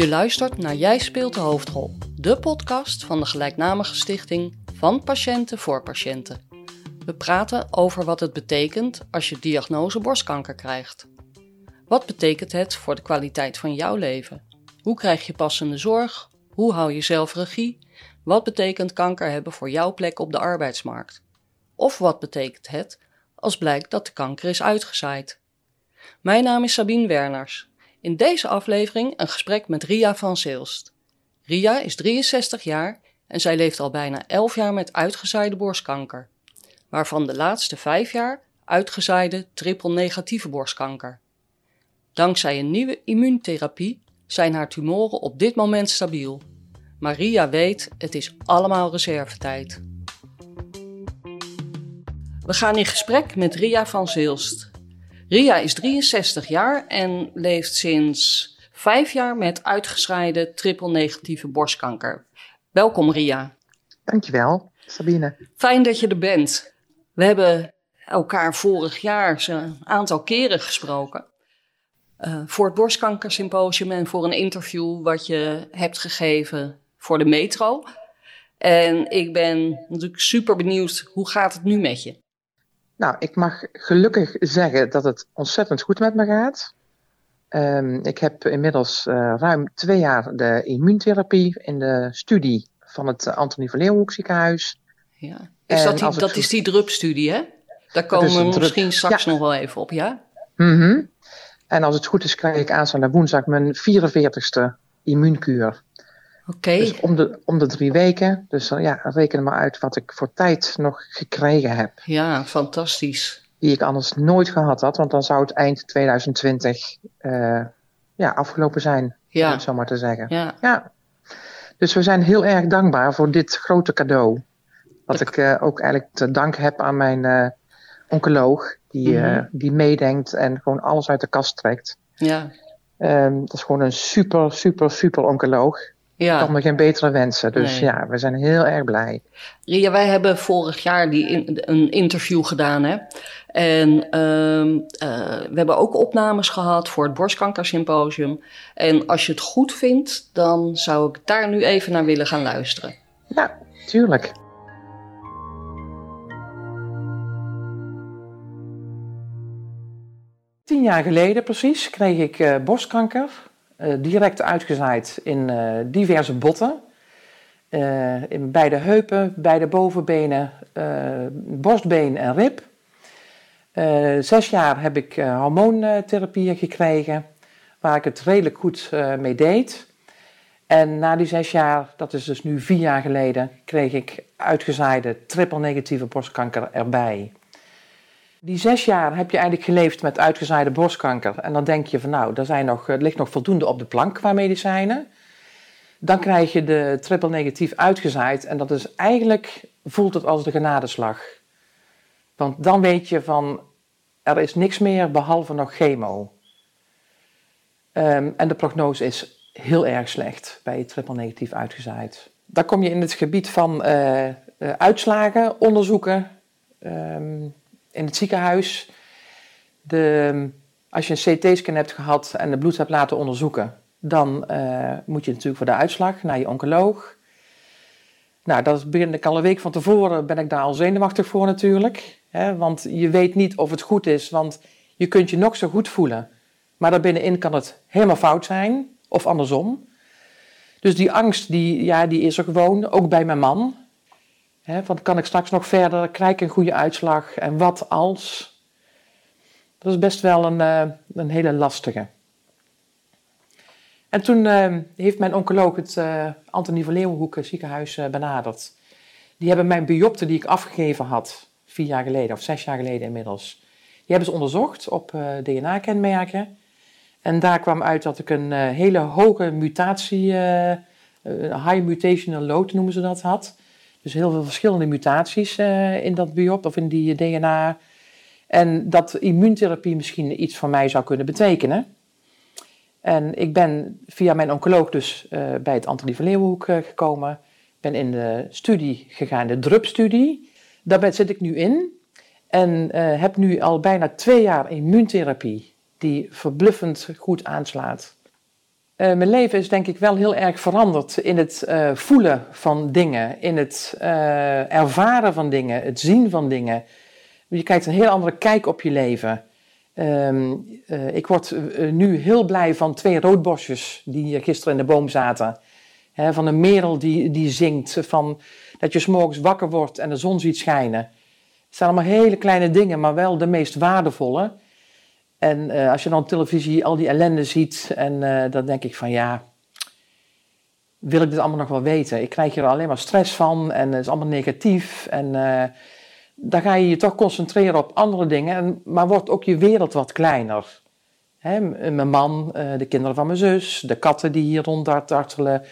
Je luistert naar Jij speelt de hoofdrol, de podcast van de gelijknamige stichting van patiënten voor patiënten. We praten over wat het betekent als je diagnose borstkanker krijgt. Wat betekent het voor de kwaliteit van jouw leven? Hoe krijg je passende zorg? Hoe hou je zelf regie? Wat betekent kanker hebben voor jouw plek op de arbeidsmarkt? Of wat betekent het als blijkt dat de kanker is uitgezaaid? Mijn naam is Sabine Werners. In deze aflevering een gesprek met Ria van Zeelst. Ria is 63 jaar en zij leeft al bijna 11 jaar met uitgezaaide borstkanker, waarvan de laatste 5 jaar uitgezaaide triple-negatieve borstkanker. Dankzij een nieuwe immuuntherapie zijn haar tumoren op dit moment stabiel. Maria weet, het is allemaal reservetijd. We gaan in gesprek met Ria van Zeelst. Ria is 63 jaar en leeft sinds vijf jaar met uitgescheiden triple-negatieve borstkanker. Welkom Ria. Dankjewel, Sabine. Fijn dat je er bent. We hebben elkaar vorig jaar een aantal keren gesproken. Uh, voor het borstkankersymposium en voor een interview wat je hebt gegeven voor de metro. En ik ben natuurlijk super benieuwd, hoe gaat het nu met je? Nou, ik mag gelukkig zeggen dat het ontzettend goed met me gaat. Um, ik heb inmiddels uh, ruim twee jaar de immuuntherapie in de studie van het Antonie van Leeuwenhoek ziekenhuis. Ja. Is dat die, dat is die drupstudie, hè? Daar komen we misschien straks nog wel even op, ja? Mm -hmm. En als het goed is, krijg ik aanstaande woensdag mijn 44ste immuunkuur. Oké. Dus om de, om de drie weken. Dus uh, ja, reken maar uit wat ik voor tijd nog gekregen heb. Ja, fantastisch. Die ik anders nooit gehad had, want dan zou het eind 2020 uh, ja, afgelopen zijn. Ja. Om het zo maar te zeggen. Ja. ja. Dus we zijn heel erg dankbaar voor dit grote cadeau. Wat Dat... ik uh, ook eigenlijk te dank heb aan mijn uh, oncoloog. Die, mm -hmm. die meedenkt en gewoon alles uit de kast trekt. Ja. Um, dat is gewoon een super, super, super oncoloog. Ja. Ik kan me geen betere wensen. Dus Nee. ja, we zijn heel erg blij. Ria, wij hebben vorig jaar die in, een interview gedaan. Hè? En ehm uh, we hebben ook opnames gehad voor het borstkankersymposium. En als je het goed vindt, dan zou ik daar nu even naar willen gaan luisteren. Ja, tuurlijk. Tien jaar geleden precies kreeg ik uh, borstkanker. Uh, direct uitgezaaid in uh, diverse botten. Uh, in beide heupen, beide bovenbenen, borstbeen en rib. zes jaar heb ik hormoontherapieën gekregen, waar ik het redelijk goed mee deed. En na die zes jaar, dat is dus nu vier jaar geleden, kreeg ik uitgezaaide triple-negatieve borstkanker erbij. Die zes jaar heb je eigenlijk geleefd met uitgezaaide borstkanker. En dan denk je van nou, er, zijn nog, er ligt nog voldoende op de plank qua medicijnen. Dan krijg je de triple negatief uitgezaaid. En dat is eigenlijk, voelt het als de genadeslag. Want dan weet je van, er is niks meer behalve nog chemo. Um, en de prognose is heel erg slecht bij triple negatief uitgezaaid. Dan kom je in het gebied van uh, uh, uitslagen, onderzoeken... Um, in het ziekenhuis. De, als je een CT-scan hebt gehad en de bloed hebt laten onderzoeken, dan uh, moet je natuurlijk voor de uitslag naar je oncoloog. Nou, dat begin ik al een week van tevoren, ben ik daar al zenuwachtig voor natuurlijk. Hè, want je weet niet of het goed is, want je kunt je nog zo goed voelen. Maar daarbinnenin kan het helemaal fout zijn, of andersom. Dus die angst, die, ja, die is er gewoon, ook bij mijn man. He, want kan ik straks nog verder, krijg ik een goede uitslag en wat als? Dat is best wel een, uh, een hele lastige. En toen uh, heeft mijn oncoloog het uh, Antonie van Leeuwenhoek ziekenhuis benaderd. Die hebben mijn biopte die ik afgegeven had, vier jaar geleden of zes jaar geleden inmiddels. Die hebben ze onderzocht op DNA-kenmerken. En daar kwam uit dat ik een hele hoge mutatie, high mutational load noemen ze dat, had. Dus heel veel verschillende mutaties uh, in dat biop of in die DNA. En dat immuuntherapie misschien iets voor mij zou kunnen betekenen. En ik ben via mijn oncoloog dus uh, bij het Antonie van Leeuwenhoek gekomen. Ben in de studie gegaan, de DRUP-studie. Daar zit ik nu in. En heb nu al bijna twee jaar immuuntherapie die verbluffend goed aanslaat. Uh, mijn leven is denk ik wel heel erg veranderd in het uh, voelen van dingen, in het uh, ervaren van dingen, het zien van dingen. Je kijkt een heel andere kijk op je leven. Um, ik word nu heel blij van twee roodbosjes die gisteren in de boom zaten. Van een merel die, die zingt, van dat je s'morgens wakker wordt en de zon ziet schijnen. Het zijn allemaal hele kleine dingen, maar wel de meest waardevolle. En uh, als je dan op televisie al die ellende ziet, en uh, dan denk ik van ja, wil ik dit allemaal nog wel weten? Ik krijg hier alleen maar stress van en het is allemaal negatief. En uh, dan ga je je toch concentreren op andere dingen, en, maar wordt ook je wereld wat kleiner. Hè, mijn man, de kinderen van mijn zus, de katten die hier ronddartelen,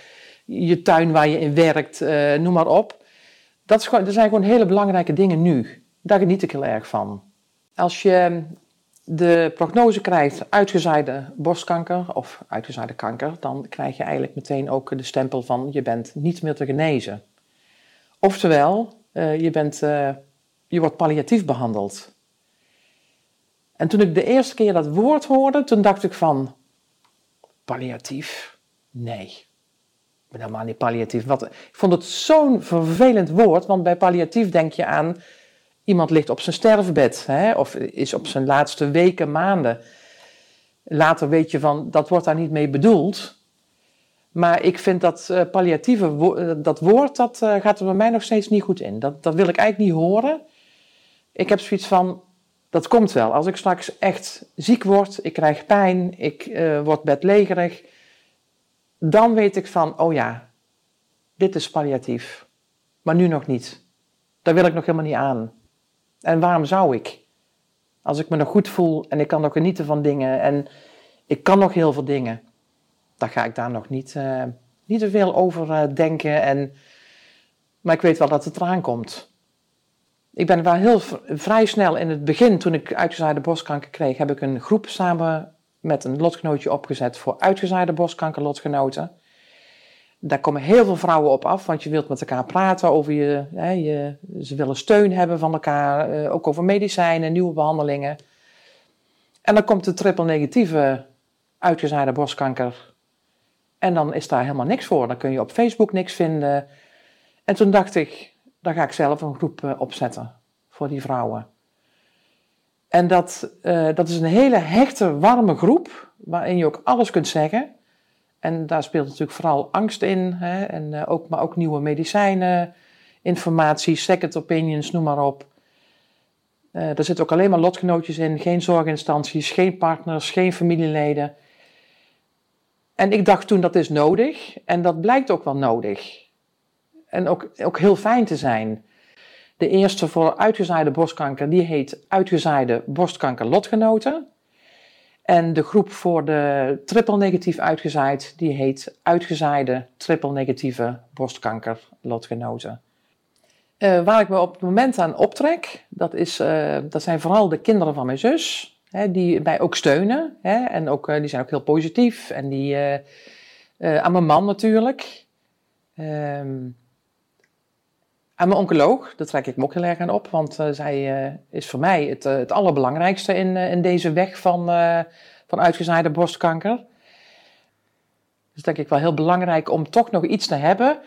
je tuin waar je in werkt, noem maar op. Dat, dat zijn gewoon hele belangrijke dingen nu. Daar geniet ik heel erg van. Als je de prognose krijgt uitgezaaide borstkanker of uitgezaaide kanker, dan krijg je eigenlijk meteen ook de stempel van je bent niet meer te genezen. Oftewel, uh, je, bent, uh, je wordt palliatief behandeld. En toen ik de eerste keer dat woord hoorde, toen dacht ik van, palliatief? Nee, ik ben helemaal niet palliatief. Wat, ik vond het zo'n vervelend woord, want bij palliatief denk je aan Iemand ligt op zijn sterfbed hè, of is op zijn laatste weken, maanden. Later weet je van, dat wordt daar niet mee bedoeld. Maar ik vind dat uh, palliatieve, eh, dat woord, dat uh, gaat er bij mij nog steeds niet goed in. Dat, dat wil ik eigenlijk niet horen. Ik heb zoiets van, dat komt wel. Als ik straks echt ziek word, ik krijg pijn, ik word bedlegerig. Dan weet ik van, oh ja, dit is palliatief. Maar nu nog niet. Daar wil ik nog helemaal niet aan. En waarom zou ik? Als ik me nog goed voel en ik kan nog genieten van dingen en ik kan nog heel veel dingen, dan ga ik daar nog niet, uh, niet te veel over uh, denken. En, maar ik weet wel dat het eraan komt. Ik ben wel heel vrij snel in het begin, toen ik uitgezaaide borstkanker kreeg, heb ik een groep samen met een lotgenootje opgezet voor uitgezaaide borstkankerlotgenoten daar komen heel veel vrouwen op af, want je wilt met elkaar praten over je, hè, je ze willen steun hebben van elkaar, eh, ook over medicijnen, nieuwe behandelingen. En dan komt de triple negatieve uitgezaaide borstkanker. En dan is daar helemaal niks voor. Dan kun je op Facebook niks vinden. En toen dacht ik, dan ga ik zelf een groep uh, opzetten voor die vrouwen. En dat, uh, dat is een hele hechte, warme groep, waarin je ook alles kunt zeggen. En daar speelt natuurlijk vooral angst in, hè, en, uh, ook, maar ook nieuwe medicijnen, informatie, second opinions, noem maar op. Uh, er zitten ook alleen maar lotgenootjes in, geen zorginstanties, geen partners, geen familieleden. En ik dacht toen dat is nodig en dat blijkt ook wel nodig. En ook, ook heel fijn te zijn. De eerste voor uitgezaaide borstkanker, die heet uitgezaaide borstkanker lotgenoten. En de groep voor de triple negatief uitgezaaid, die heet Uitgezaaide triple negatieve borstkanker lotgenoten. Uh, waar ik me op het moment aan optrek, dat, is, uh, dat zijn vooral de kinderen van mijn zus, hè, die mij ook steunen. Hè, en ook, uh, die zijn ook heel positief. En die, aan mijn man natuurlijk. Um, aan mijn oncoloog, daar trek ik me ook heel erg aan op, want uh, zij uh, is voor mij het, uh, het allerbelangrijkste in, in deze weg van, van uitgezaaide borstkanker. Dus denk ik wel heel belangrijk om toch nog iets te hebben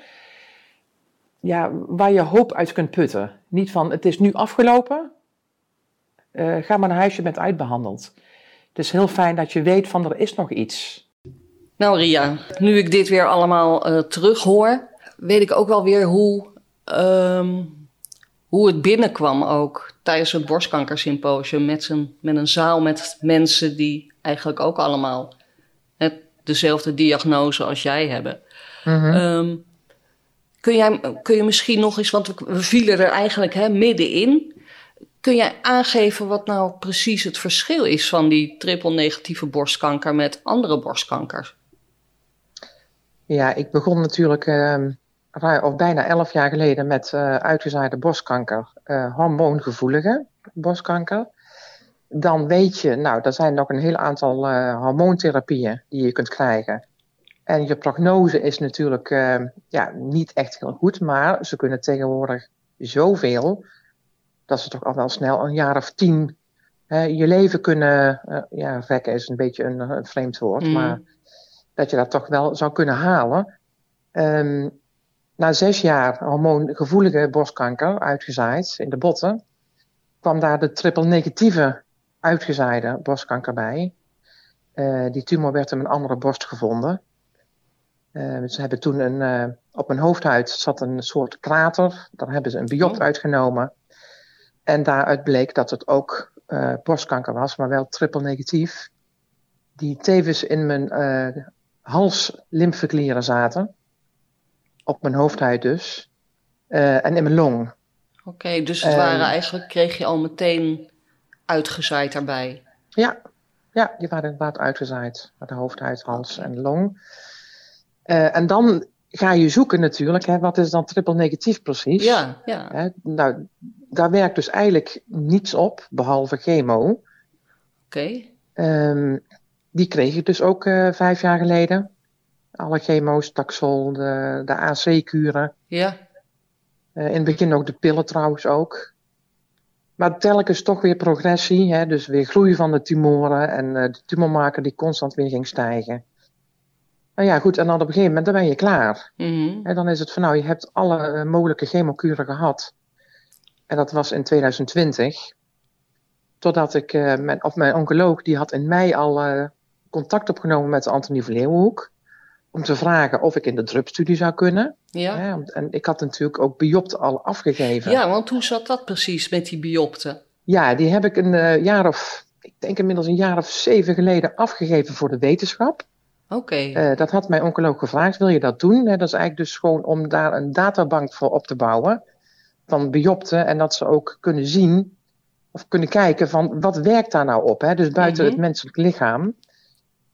ja, waar je hoop uit kunt putten. Niet van het is nu afgelopen, ga maar naar huis, je bent uitbehandeld. Het is heel fijn dat je weet van er is nog iets. Nou Ria, nu ik dit weer allemaal terughoor, weet ik ook wel weer hoe Um, hoe het binnenkwam ook tijdens het borstkankersymposium met, een, met een zaal met mensen die eigenlijk ook allemaal het, dezelfde diagnose als jij hebben. Mm um, kun, jij, kun je misschien nog eens, want we, we vielen er eigenlijk hè, middenin. Kun jij aangeven wat nou precies het verschil is van die triple negatieve borstkanker met andere borstkankers? Ja, ik begon natuurlijk uh, of bijna elf jaar geleden met uh, uitgezaaide borstkanker, uh, hormoongevoelige borstkanker. Dan weet je, nou, er zijn nog een heel aantal uh, hormoontherapieën die je kunt krijgen. En je prognose is natuurlijk ja, niet echt heel goed, maar ze kunnen tegenwoordig zoveel dat ze toch al wel snel een jaar of tien je leven kunnen, ja, rekken is een beetje een, een vreemd woord, mm. maar dat je dat toch wel zou kunnen halen. Ehm, na zes jaar hormoongevoelige borstkanker uitgezaaid in de botten, kwam daar de triple negatieve uitgezaaide borstkanker bij. Uh, die tumor werd in een andere borst gevonden. Uh, ze hebben toen een, uh, op mijn hoofdhuid zat een soort krater. Daar hebben ze een biopt oh. uitgenomen. En daaruit bleek dat het ook borstkanker was, maar wel triple negatief. Die tevens in mijn hals-lymfeklieren zaten. Op mijn hoofdhuid dus. en in mijn long. Oké, okay, dus het waren eigenlijk, kreeg je al meteen uitgezaaid daarbij? Ja, ja die waren inderdaad uitgezaaid. Met de hoofdhuid, hals en long. Uh, en dan ga je zoeken natuurlijk, hè, wat is dan triple negatief precies? Ja, ja. Hè, nou, daar werkt dus eigenlijk niets op, behalve chemo. Oké. Okay. Um, die kreeg ik dus ook uh, vijf jaar geleden. Alle chemo's, Taxol, de, de AC-kuren. Ja. Uh, in het begin ook de pillen trouwens ook. Maar telkens toch weer progressie, hè, dus weer groei van de tumoren en uh, de tumormarker die constant weer ging stijgen. Nou ja, goed, en dan op een gegeven moment dan ben je klaar. Mm -hmm. En dan is het van nou, je hebt alle uh, mogelijke chemokuren gehad. En dat was in 2020. Totdat ik, uh, mijn, of mijn oncoloog, die had in mei al contact opgenomen met Antonie van Leeuwenhoek om te vragen of ik in de drupstudie zou kunnen. Ja. en ik had natuurlijk ook biopten al afgegeven. Ja, want hoe zat dat precies met die biopten? Ja, die heb ik een uh, jaar of, ik denk inmiddels een jaar of zeven geleden afgegeven voor de wetenschap. Oké. Okay. Uh, dat had mijn oncoloog gevraagd, wil je dat doen? dat is eigenlijk dus gewoon om daar een databank voor op te bouwen van biopten en dat ze ook kunnen zien of kunnen kijken van wat werkt daar nou op, hè? dus buiten mm -hmm. het menselijk lichaam.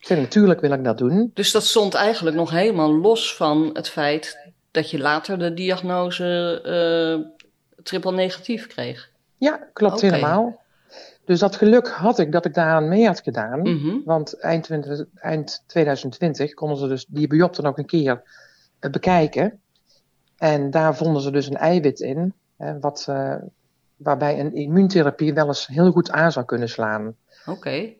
Natuurlijk wil ik dat doen. Dus dat stond eigenlijk nog helemaal los van het feit dat je later de diagnose uh, triple negatief kreeg. Ja, klopt okay. helemaal. Dus dat geluk had ik dat ik daaraan mee had gedaan. Mm -hmm. Want eind, 20, eind 2020 konden ze dus die biopte nog een keer uh, bekijken. En daar vonden ze dus een eiwit in, hè, wat, uh, waarbij een immuuntherapie wel eens heel goed aan zou kunnen slaan. Oké. Okay.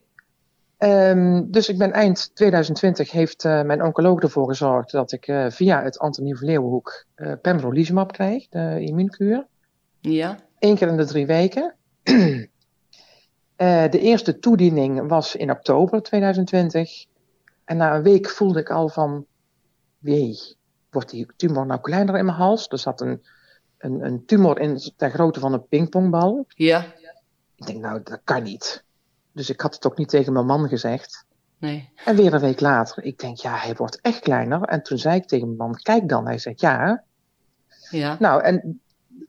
Um, dus ik ben eind 2020 heeft uh, mijn oncoloog ervoor gezorgd dat ik uh, via het Antonie van Leeuwenhoek uh, pembrolizumab kreeg, de immuunkuur. Ja. Eén keer in de drie weken. de eerste toediening was in oktober 2020. En na een week voelde ik al van, wee, wordt die tumor nou kleiner in mijn hals? Er zat een, een, een tumor in ter grootte van een pingpongbal. Ja. Ik denk, nou, dat kan niet. Dus ik had het ook niet tegen mijn man gezegd. Nee. En weer een week later, ik denk, ja, hij wordt echt kleiner. En toen zei ik tegen mijn man, kijk dan. Hij zegt, ja. Ja. Nou, en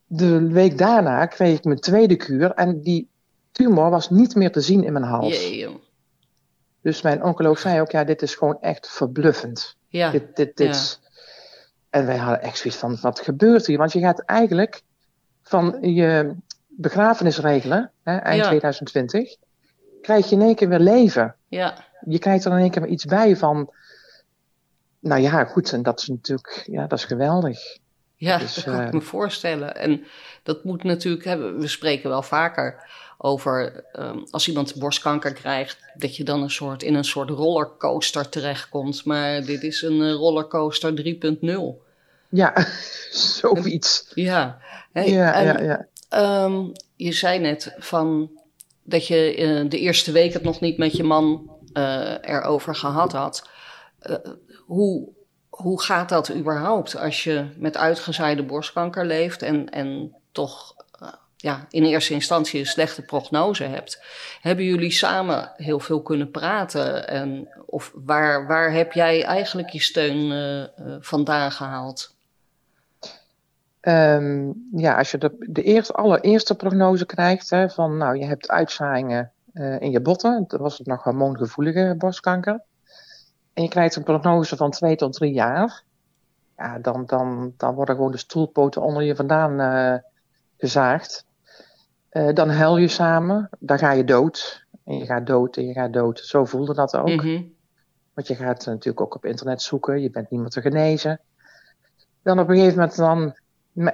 de week daarna kreeg ik mijn tweede kuur. En die tumor was niet meer te zien in mijn hals. Jee, dus mijn oncoloog zei ook, ja, dit is gewoon echt verbluffend. Ja. Dit, dit, dit. Ja. En wij hadden echt zoiets van, wat gebeurt hier? Want je gaat eigenlijk van je begrafenis regelen, hè, eind Ja. 2020 krijg je in één keer weer leven. Ja. Je krijgt er in één keer weer iets bij van. Nou ja, goed, en dat is natuurlijk, ja, dat is geweldig. Ja, Dus, dat kan ik eh, me voorstellen. En dat moet natuurlijk hebben. We spreken wel vaker over um, als iemand borstkanker krijgt, dat je dan een soort, in een soort rollercoaster terechtkomt. Maar dit is een uh, rollercoaster 3.0. Ja, zoiets. Ja. Hey, Ja, en, ja, ja. ehm, je zei net van dat je uh, de eerste week het nog niet met je man uh, erover gehad had. Uh, hoe, hoe gaat dat überhaupt als je met uitgezaaide borstkanker leeft en, en toch ja, in eerste instantie een slechte prognose hebt? Hebben jullie samen heel veel kunnen praten? En, of waar, waar heb jij eigenlijk je steun vandaan gehaald? Um, ja, als je de, de eerste, allereerste prognose krijgt hè, van nou, je hebt uitzaaiingen uh, in je botten, dan was het nog hormoongevoelige borstkanker. En je krijgt een prognose van twee tot drie jaar. Ja, dan, dan, dan worden gewoon de stoelpoten onder je vandaan uh, gezaagd. Uh, dan huil je samen, dan ga je dood. En je gaat dood en je gaat dood. Zo voelde dat ook. Mm -hmm. Want je gaat natuurlijk ook op internet zoeken, je bent niet meer te genezen. Dan op een gegeven moment dan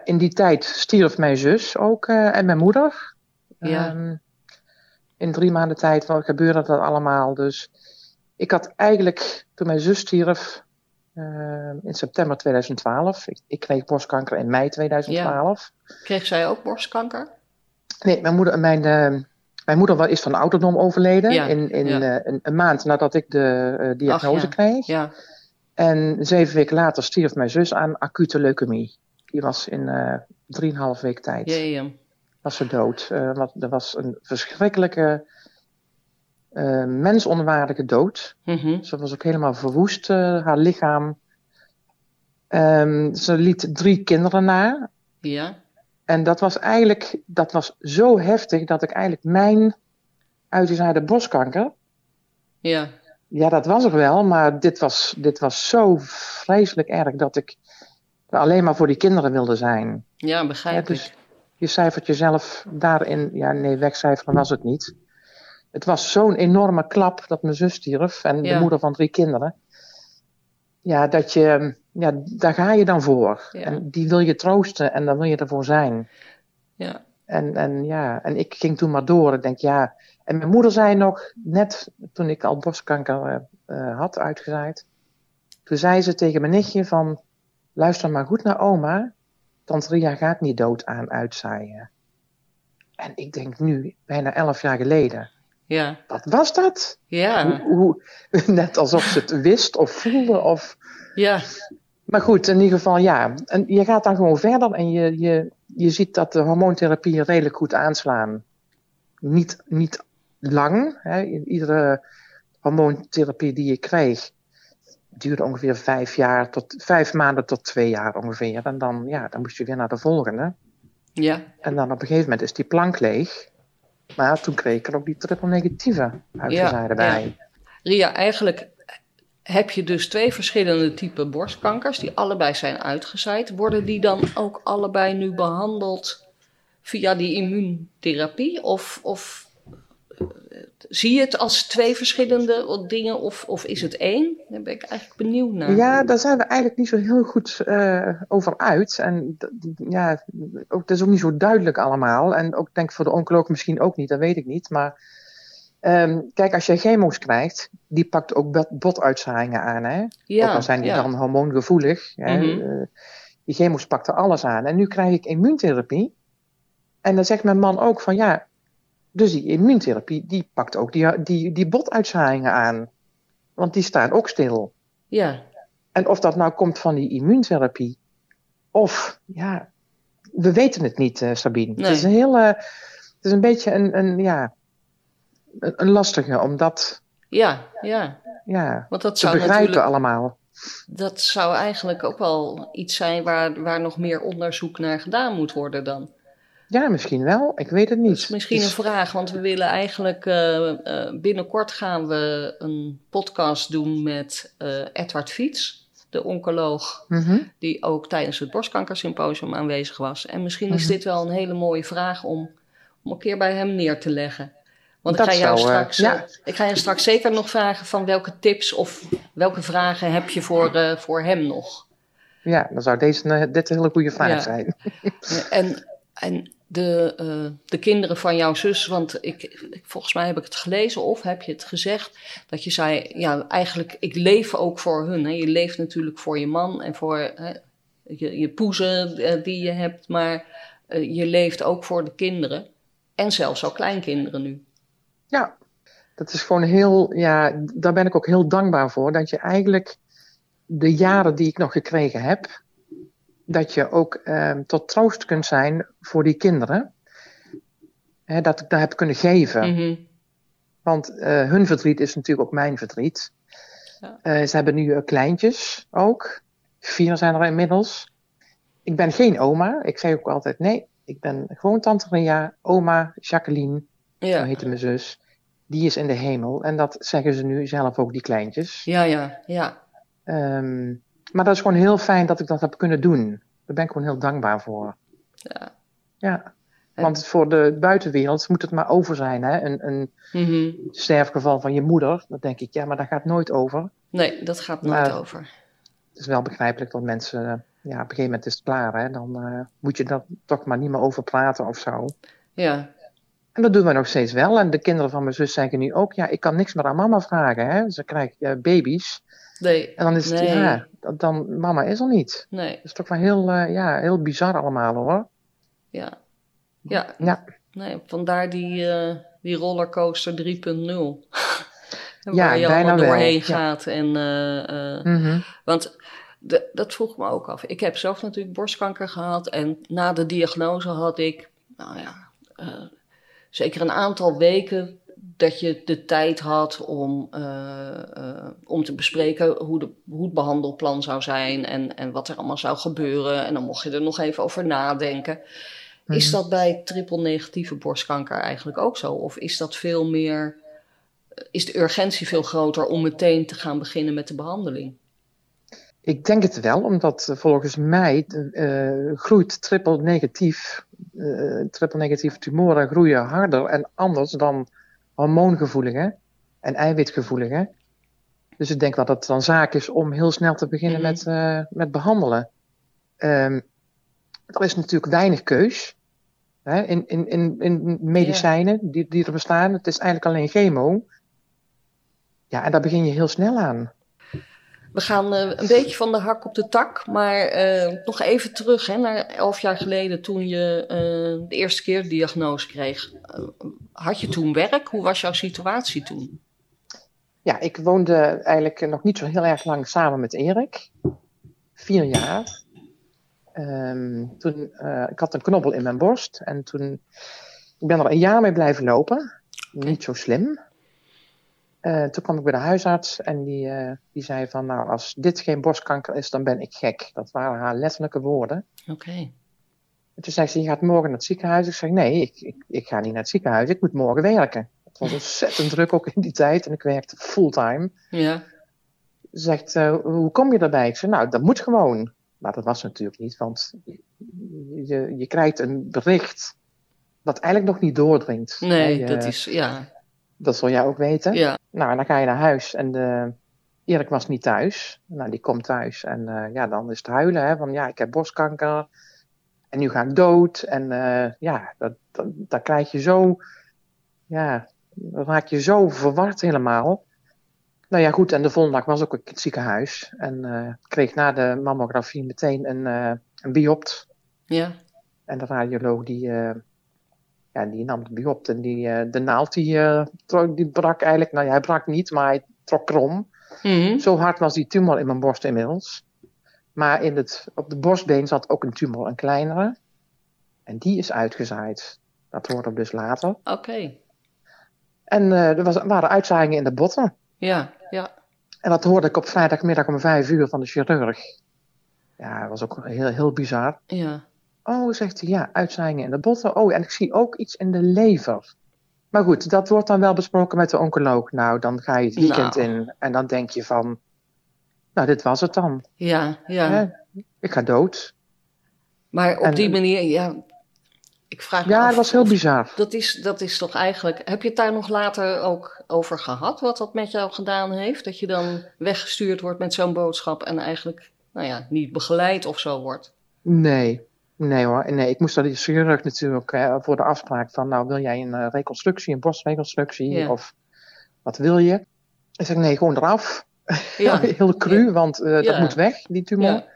in die tijd stierf mijn zus ook uh, en mijn moeder. Ja. Um, in drie maanden tijd gebeurde dat allemaal. Dus ik had eigenlijk, toen mijn zus stierf, uh, in september 2012, ik, ik, kreeg borstkanker in mei 2012. Ja. Kreeg zij ook borstkanker? Nee, mijn moeder, mijn, uh, mijn moeder is van ouderdom overleden. Ja. In, in ja. een, een, maand nadat ik de diagnose Ach, kreeg. Ja. En zeven weken later stierf mijn zus aan acute leukemie. Die was in drieënhalf week tijd. Jee, was ze dood. want er was een verschrikkelijke uh, mensonwaardige dood. Mm -hmm. Ze was ook helemaal verwoest, uh, haar lichaam. Um, ze liet drie kinderen na. Ja. En dat was eigenlijk, dat was zo heftig dat ik eigenlijk mijn uitgezaaide borstkanker. Ja. Ja, dat was er wel, maar dit was, dit was zo vreselijk erg dat ik alleen maar voor die kinderen wilde zijn. Ja, begrijp ja, dus ik. Je cijfert jezelf daarin, ja nee, wegcijferen was het niet het was zo'n enorme klap dat mijn zus stierf en Ja. de moeder van drie kinderen. Ja, dat je, ja, daar ga je dan voor. Ja. En die wil je troosten en dan wil je ervoor zijn. Ja. En, en ja, en ik ging toen maar door. Ik denk, ja. En mijn moeder zei nog, net toen ik al borstkanker uh, had uitgezaaid. Toen zei ze tegen mijn nichtje van, luister maar goed naar oma. Tante Ria gaat niet dood aan uitzaaien. En ik denk nu, bijna elf jaar geleden. Ja. Wat was dat? Ja. Hoe, hoe, net alsof ze het wist of voelde. Of... Ja. Maar goed, in ieder geval ja. En je gaat dan gewoon verder en je, je, je ziet dat de hormoontherapieën redelijk goed aanslaan. Niet, niet lang. Hè. Iedere hormoontherapie die je kreeg duurde ongeveer vijf jaar tot vijf maanden tot twee jaar ongeveer. En dan, ja, dan moest je weer naar de volgende. Ja. En dan op een gegeven moment is die plank leeg. Maar toen kreeg ik er ook die triple negatieve uitgezaaide Ja, bij. Ria, eigenlijk heb je dus twee verschillende typen borstkankers die allebei zijn uitgezaaid. Worden die dan ook allebei nu behandeld via die immuuntherapie? Of, of zie je het als twee verschillende dingen of, of is het één? Daar ben ik eigenlijk benieuwd naar. Ja, daar zijn we eigenlijk niet zo heel goed uh, over uit. En ja, ook, dat is ook niet zo duidelijk allemaal. En ook denk ik voor de oncoloog misschien ook niet, dat weet ik niet. Maar um, kijk, als je chemo's krijgt, die pakt ook botuitzaaiingen aan. Hè? Ja, ook al zijn die ja. dan hormoongevoelig. Mhm. Hè? Uh, die chemo's pakten alles aan. En nu krijg ik immuuntherapie. En dan zegt mijn man ook van ja, dus die immuuntherapie, die pakt ook die, die, die botuitzaaiingen aan. Want die staan ook stil. Ja. En of dat nou komt van die immuuntherapie, of ja, we weten het niet, uh, Sabine. Nee. Het is een heel, uh, het is een beetje een, een ja, een, een lastige om dat Ja, ja. ja, Want dat te zou begrijpen allemaal. dat zou eigenlijk ook wel iets zijn waar, waar nog meer onderzoek naar gedaan moet worden dan. Ja, misschien wel. Ik weet het niet. Dat is misschien een vraag, want we willen eigenlijk uh, uh, binnenkort gaan we een podcast doen met uh, Edward Fiets, de oncoloog, mm -hmm. die ook tijdens het borstkankersymposium aanwezig was. En misschien is mm -hmm. dit wel een hele mooie vraag om, om een keer bij hem neer te leggen. Want dat ik ga, jou zou, straks, ja. ik ga je straks zeker nog vragen van welke tips of welke vragen heb je voor, voor hem nog. Ja, dan zou deze, dit een hele goede vraag ja. zijn. en, en de, uh, de kinderen van jouw zus, want ik, volgens mij heb ik het gelezen of heb je het gezegd, dat je zei, ja, eigenlijk, ik leef ook voor hun. Hè. Je leeft natuurlijk voor je man en voor hè, je, poezen uh, die je hebt, maar uh, je leeft ook voor de kinderen en zelfs ook kleinkinderen nu. Ja, dat is gewoon heel, ja, daar ben ik ook heel dankbaar voor, dat je eigenlijk de jaren die ik nog gekregen heb, dat je ook uh, tot troost kunt zijn voor die kinderen. Hè, dat ik dat heb kunnen geven. Mm -hmm. Want uh, hun verdriet is natuurlijk ook mijn verdriet. Ja. Uh, ze hebben nu kleintjes ook. Vier zijn er inmiddels. Ik ben geen oma. Ik zeg ook altijd nee. Ik ben gewoon tante Ria, oma Jacqueline. Ja. Zo heette mijn zus. Die is in de hemel. En dat zeggen ze nu zelf ook, die kleintjes. Ja, ja, ja. Um, maar dat is gewoon heel fijn dat ik dat heb kunnen doen. Daar ben ik gewoon heel dankbaar voor. Ja. Ja. Want voor de buitenwereld moet het maar over zijn. Hè? Een, een mm -hmm. sterfgeval van je moeder. Dan denk ik, ja, maar dat gaat nooit over. Nee, dat gaat nooit maar over. Het is wel begrijpelijk dat mensen... Ja, op een gegeven moment is het klaar. Hè? Dan uh, moet je daar toch maar niet meer over praten of zo. Ja. En dat doen we nog steeds wel. En de kinderen van mijn zus zeggen nu ook, ja, ik kan niks meer aan mama vragen. Hè? Ze krijgen uh, baby's. Nee. En dan is het, nee. ja, dan, mama is er niet. Nee. Dat is toch wel heel, uh, ja, heel bizar allemaal hoor. Ja. Ja. Ja. Nee, vandaar die, uh, die rollercoaster 3.0. Waar ja, je bijna allemaal doorheen wel. gaat. En, mm -hmm. Want de, dat vroeg me ook af. Ik heb zelf natuurlijk borstkanker gehad. En na de diagnose had ik, nou ja, zeker een aantal weken dat je de tijd had om, uh, uh, om te bespreken hoe, de, hoe het behandelplan zou zijn en, en wat er allemaal zou gebeuren. En dan mocht je er nog even over nadenken. Mm -hmm. Is dat bij triple negatieve borstkanker eigenlijk ook zo? Of is dat veel meer, is de urgentie veel groter om meteen te gaan beginnen met de behandeling? Ik denk het wel, omdat volgens mij uh, groeit triple negatief, uh, triple negatieve tumoren groeien harder en anders dan hormoongevoelige en eiwitgevoelige. Dus ik denk dat het dan zaak is om heel snel te beginnen Mhm. mm -hmm. met, uh, met behandelen. Um, er is natuurlijk weinig keus hè, in, in, in, in medicijnen yeah. die, die er bestaan. Het is eigenlijk alleen chemo. Ja, en daar begin je heel snel aan. We gaan uh, een beetje van de hak op de tak, maar uh, nog even terug hè, naar elf jaar geleden toen je uh, de eerste keer de diagnose kreeg. had je toen werk? Hoe was jouw situatie toen? Ja, ik woonde eigenlijk nog niet zo heel erg lang samen met Erik. Vier jaar. Um, toen, ik had een knobbel in mijn borst en toen ik ben er een jaar mee blijven lopen. Niet zo slim. Uh, toen kwam ik bij de huisarts en die, uh, die zei van, nou, als dit geen borstkanker is, dan ben ik gek. Dat waren haar letterlijke woorden. Oké. Okay. En toen zei ze, je gaat morgen naar het ziekenhuis. Ik zeg, nee, ik, ik, ik ga niet naar het ziekenhuis, ik moet morgen werken. Het was ontzettend druk ook in die tijd en ik werkte fulltime. Ja. Ze zegt, uh, hoe kom je daarbij? Ik zeg, nou, dat moet gewoon. Maar dat was natuurlijk niet, want je, je krijgt een bericht wat eigenlijk nog niet doordringt. Nee, je, dat is, ja. Dat zul jij ook weten. Ja. Nou, en dan ga je naar huis en de, Erik was niet thuis. Nou, die komt thuis en uh, ja, dan is het huilen, hè, van ja, ik heb borstkanker en nu ga ik dood. En uh, ja, dat, dat, dat krijg je zo, ja, dan raak je zo verward helemaal. Nou ja, goed, en de volgende dag was ook in het ziekenhuis en uh, kreeg na de mammografie meteen een, een biopt. Ja. En de radioloog die ja, die nam de biopt en die, uh, de naald die, uh, trok, die brak eigenlijk, nou ja, hij brak niet, maar hij trok krom. Mm -hmm. Zo hard was die tumor in mijn borst inmiddels. Maar in het, op de borstbeen zat ook een tumor, een kleinere. En die is uitgezaaid. Dat hoorde dus later. Oké. Okay. En uh, er was, waren uitzaaiingen in de botten. Ja, ja. En dat hoorde ik op vrijdagmiddag om vijf uur van de chirurg. Ja, dat was ook heel, heel bizar. Ja. Oh, zegt hij, ja, uitzaaiingen in de botten. Oh, en ik zie ook iets in de lever. Maar goed, dat wordt dan wel besproken met de oncoloog. Nou, dan ga je het weekend nou. in en dan denk je van, nou, dit was het dan. Ja, ja. Hè? Ik ga dood. Maar op En- die manier, ja, ik vraag me Ja, af het was heel bizar. Dat is, dat is toch eigenlijk. Heb je het daar nog later ook over gehad? Wat dat met jou gedaan heeft? Dat je dan weggestuurd wordt met zo'n boodschap en eigenlijk, nou ja, niet begeleid of zo wordt. Nee, nee hoor. Nee, ik moest naar de chirurg natuurlijk hè, voor de afspraak van, nou, wil jij een eh, reconstructie, een borstreconstructie Ja. of wat wil je? Ik zeg, nee, gewoon eraf. Ja. heel cru, want eh, dat moet weg, die tumor. Ja.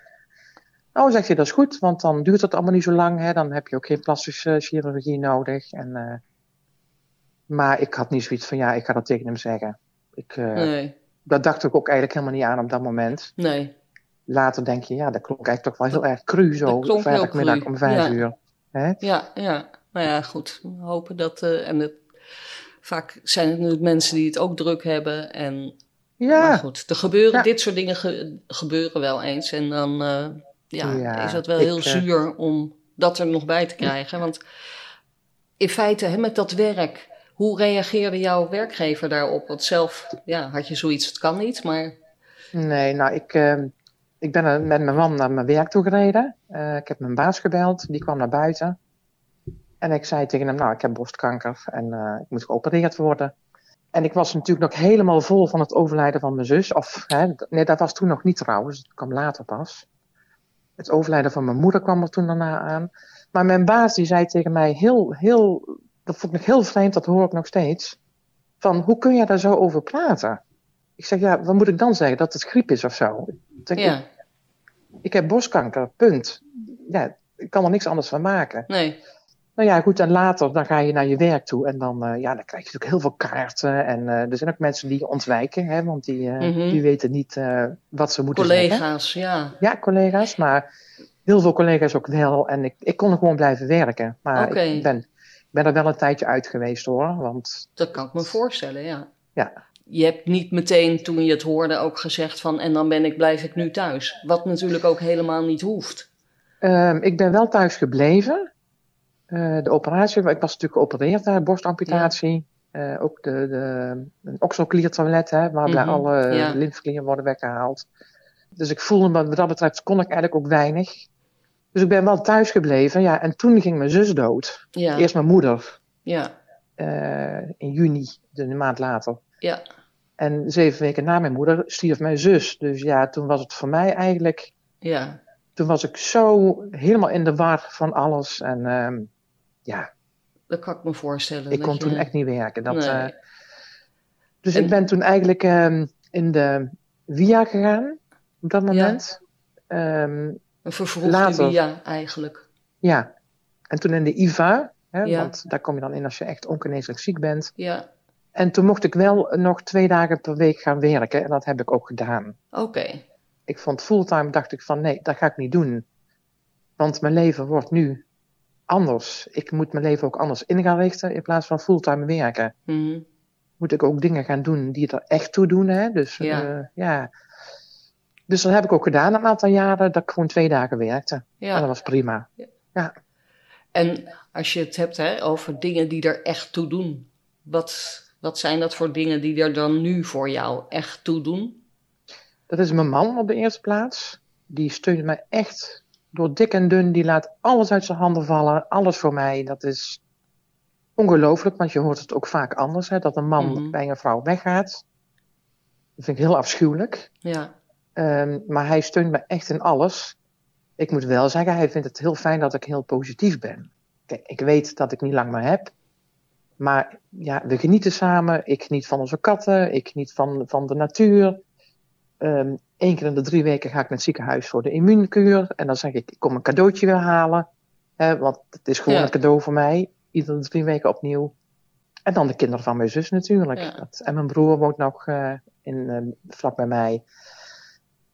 Oh, zegt hij, dat is goed, want dan duurt het allemaal niet zo lang. Hè? Dan heb je ook geen plastische chirurgie nodig. En, eh, maar ik had niet zoiets van, ja, ik ga dat tegen hem zeggen. Ik, eh, Nee, Dat dacht ik ook eigenlijk helemaal niet aan op dat moment. nee. Later denk je, ja, dat klonk eigenlijk toch wel heel erg cru zo. Vrijdagmiddag om vijf ja. uur. Hè? Ja, ja. Nou ja, goed. We hopen dat. eh, en het, vaak zijn het natuurlijk mensen die het ook druk hebben. En, Maar Ja, goed, er gebeuren, Ja. dit soort dingen ge- gebeuren wel eens. En dan eh, ja, Ja, is dat wel ik, heel eh, zuur om dat er nog bij te krijgen. Want in feite, hè, met dat werk, hoe reageerde jouw werkgever daarop? Want zelf ja, had je zoiets, het kan niet, maar nee, nou, ik, eh, ik ben er met mijn man naar mijn werk toe gereden. Eh, ik heb mijn baas gebeld, die kwam naar buiten. En ik zei tegen hem, nou, ik heb borstkanker en eh, ik moet geopereerd worden. En ik was natuurlijk nog helemaal vol van het overlijden van mijn zus. Of, hè, nee, dat was toen nog niet trouwens, dat kwam later pas. Het overlijden van mijn moeder kwam er toen daarna aan. Maar mijn baas die zei tegen mij heel, heel dat vond ik heel vreemd, dat hoor ik nog steeds. Van, hoe kun je daar zo over praten? Ik zeg, ja, wat moet ik dan zeggen? Dat het griep is of zo? Ik, Ja, ik, ik heb borstkanker, punt. Ja, ik kan er niks anders van maken. nee. Nou ja, goed, en later dan ga je naar je werk toe en dan, eh, ja, dan krijg je natuurlijk heel veel kaarten. En eh, er zijn ook mensen die ontwijken, hè, want die, eh, Mhm. die weten niet wat ze moeten zeggen. Collega's, ja. Ja, collega's, maar heel veel collega's ook wel. En ik, ik kon er gewoon blijven werken. Maar ik ben, ben er wel een tijdje uit geweest hoor. Want Dat kan ik me voorstellen, ja. Ja. Je hebt niet meteen toen je het hoorde ook gezegd van en dan ben ik, blijf ik nu thuis. Wat natuurlijk ook helemaal niet hoeft. ehm, ik ben wel thuis gebleven. Eh, de operatie, ik was natuurlijk geopereerd, hè, borstamputatie. Eh, ook de, de, een oxokliertoilet, hè, waarbij Mhm, alle ja. lymfeklieren worden weggehaald. Dus ik voelde me, wat dat betreft, kon ik eigenlijk ook weinig. Dus ik ben wel thuis gebleven. Ja, en toen ging mijn zus dood. Ja, Eerst mijn moeder, ja, eh, in juni, dus een maand later. ja, En zeven weken na mijn moeder stierf mijn zus. Dus ja, toen was het voor mij eigenlijk. ja. Toen was ik zo helemaal in de war van alles. En ehm, ja, Dat kan ik me voorstellen. ik kon je- toen echt niet werken. Dat, Nee. eh, dus En- ik ben toen eigenlijk ehm, in de VIA gegaan op dat moment. Ehm, Een vervroegde later. via eigenlijk. ja, en toen in de IVA. Hè, Ja. Want daar kom je dan in als je echt ongeneeslijk ziek bent. Ja, En toen mocht ik wel nog twee dagen per week gaan werken. En dat heb ik ook gedaan. oké. ik vond fulltime, dacht ik van nee, dat ga ik niet doen. Want mijn leven wordt nu anders. Ik moet mijn leven ook anders in gaan richten in plaats van fulltime werken. Mhm. Moet ik ook dingen gaan doen die er echt toe doen. Hè? Dus Ja. ja. ja. Dus dat heb ik ook gedaan een aantal jaren, dat ik gewoon twee dagen werkte. En dat Ja. was prima. En als je het hebt hè, over dingen die er echt toe doen. Wat, wat zijn dat voor dingen die er dan nu voor jou echt toe doen? Dat is mijn man op de eerste plaats. Die steunt mij echt door dik en dun. Die laat alles uit zijn handen vallen. Alles voor mij. Dat is ongelooflijk, want je hoort het ook vaak anders. Hè, dat een man Mhm. bij een vrouw weggaat. Dat vind ik heel afschuwelijk. Ja, Ehm, maar hij steunt me echt in alles. Ik moet wel zeggen, hij vindt het heel fijn dat ik heel positief ben. Kijk, ik weet dat ik niet lang meer heb. Maar ja, we genieten samen. Ik geniet van onze katten. Ik geniet van, van de natuur. Eén keer in de drie weken ga ik naar het ziekenhuis voor de immuunkuur. En dan zeg ik, ik kom een cadeautje weer halen. Hè, want het is gewoon Ja. een cadeau voor mij. Iedere drie weken opnieuw. En dan de kinderen van mijn zus natuurlijk. Ja. Dat, en mijn broer woont nog eh, in, eh, vlak bij mij.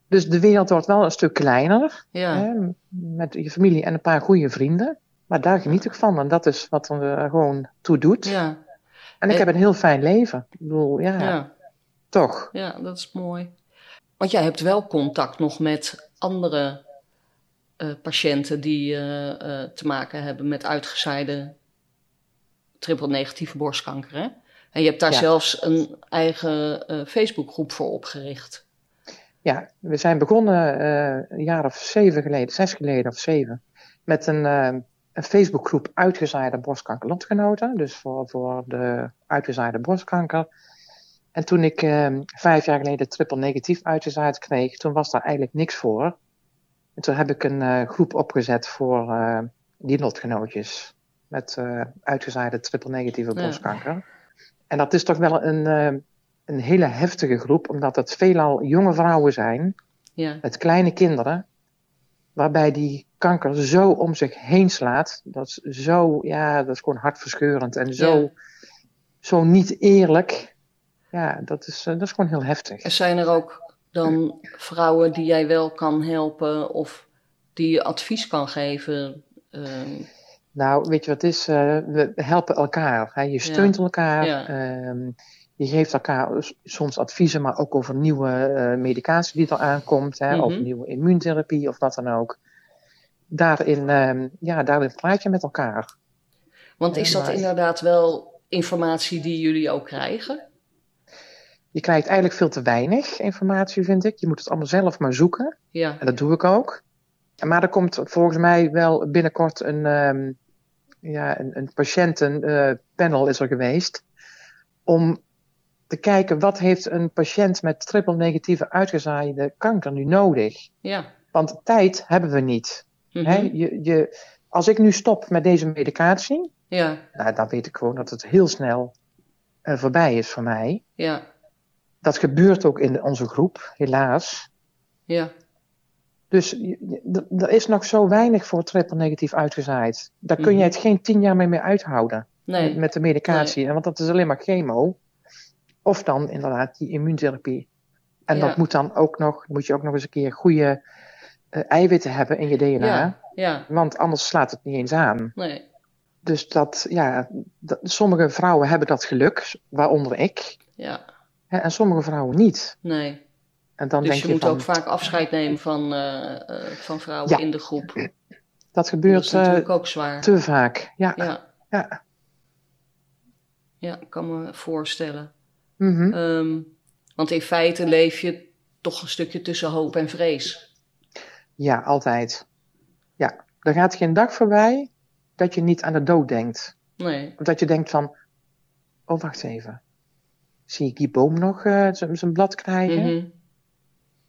Dus de wereld wordt wel een stuk kleiner. ja, Hè, met je familie en een paar goede vrienden. Maar daar geniet ik van. En dat is wat er gewoon toe doet. ja, En ik En- heb een heel fijn leven. Ik bedoel, ja, ja, toch. ja, dat is mooi. Want jij hebt wel contact nog met andere eh, patiënten die eh, eh, te maken hebben met uitgezaaide triple-negatieve borstkanker. Hè? En je hebt daar Ja. zelfs een eigen eh, Facebookgroep voor opgericht. Ja, we zijn begonnen eh, een jaar of zeven geleden, zes geleden of zeven, met een, eh, een Facebookgroep uitgezaaide borstkankerlotgenoten. Dus voor, voor de uitgezaaide borstkanker. En toen ik eh, vijf jaar geleden triple negatief uitgezaaid kreeg, toen was daar eigenlijk niks voor. En toen heb ik een eh, groep opgezet voor eh, die lotgenootjes met eh uitgezaaide triple negatieve Ja. borstkanker. En dat is toch wel een, een hele heftige groep, omdat het veelal jonge vrouwen zijn Ja, met kleine kinderen, waarbij die kanker zo om zich heen slaat. Dat is zo, ja, dat is gewoon hartverscheurend en zo, Ja. zo niet eerlijk. Ja, dat is, eh, dat is gewoon heel heftig. En zijn er ook dan vrouwen die jij wel kan helpen of die je advies kan geven? Ehm, Nou, weet je wat is? Eh, we helpen elkaar. Hè? Je steunt elkaar. Ja. ehm, je geeft elkaar soms adviezen, maar ook over nieuwe eh, medicatie die er aankomt. Hè? Of Mhm. nieuwe immuuntherapie of wat dan ook. Daarin, ehm, ja, daarin praat je met elkaar. want is dat inderdaad wel informatie die jullie ook krijgen? Je krijgt eigenlijk veel te weinig informatie, vind ik. Je moet het allemaal zelf maar zoeken. Ja, En dat doe ik ook. Maar er komt volgens mij wel binnenkort een, ehm, ja, een, een patiëntenpanel is er geweest. Om te kijken wat heeft een patiënt met triple negatieve uitgezaaide kanker nu nodig. ja. Want tijd hebben we niet. Mhm. Je, je, als ik nu stop met deze medicatie, Ja, Nou, dan weet ik gewoon dat het heel snel eh, voorbij is voor mij. ja, Dat gebeurt ook in onze groep, helaas. ja, Dus er is nog zo weinig voor triple negatief uitgezaaid. Daar kun je Mhm. het geen tien jaar mee meer uithouden. nee, Met, met de medicatie. Want dat is alleen maar chemo. Of dan inderdaad die immuuntherapie. En Ja. dat moet dan ook nog, moet je ook nog eens een keer goede eiwitten hebben in je DNA. ja, ja, Want anders slaat het niet eens aan. nee, Dus dat, ja, dat, sommige vrouwen hebben dat geluk, waaronder ik. ja, Hè, en sommige vrouwen niet. nee. En dan Dus denk je je, moet van, ook vaak afscheid nemen van, eh, eh, van vrouwen Ja. in de groep. dat Dat gebeurt is eh, natuurlijk ook zwaar. te vaak. Ja, Ja, ja. ja, ik kan me voorstellen. Mhm. Ehm, want in feite leef je toch een stukje tussen hoop en vrees. Ja altijd. Ja, er gaat geen dag voorbij dat je niet aan de dood denkt. Nee, Of dat je denkt van, oh wacht even. Zie ik die boom nog eh, zijn blad krijgen? Mhm.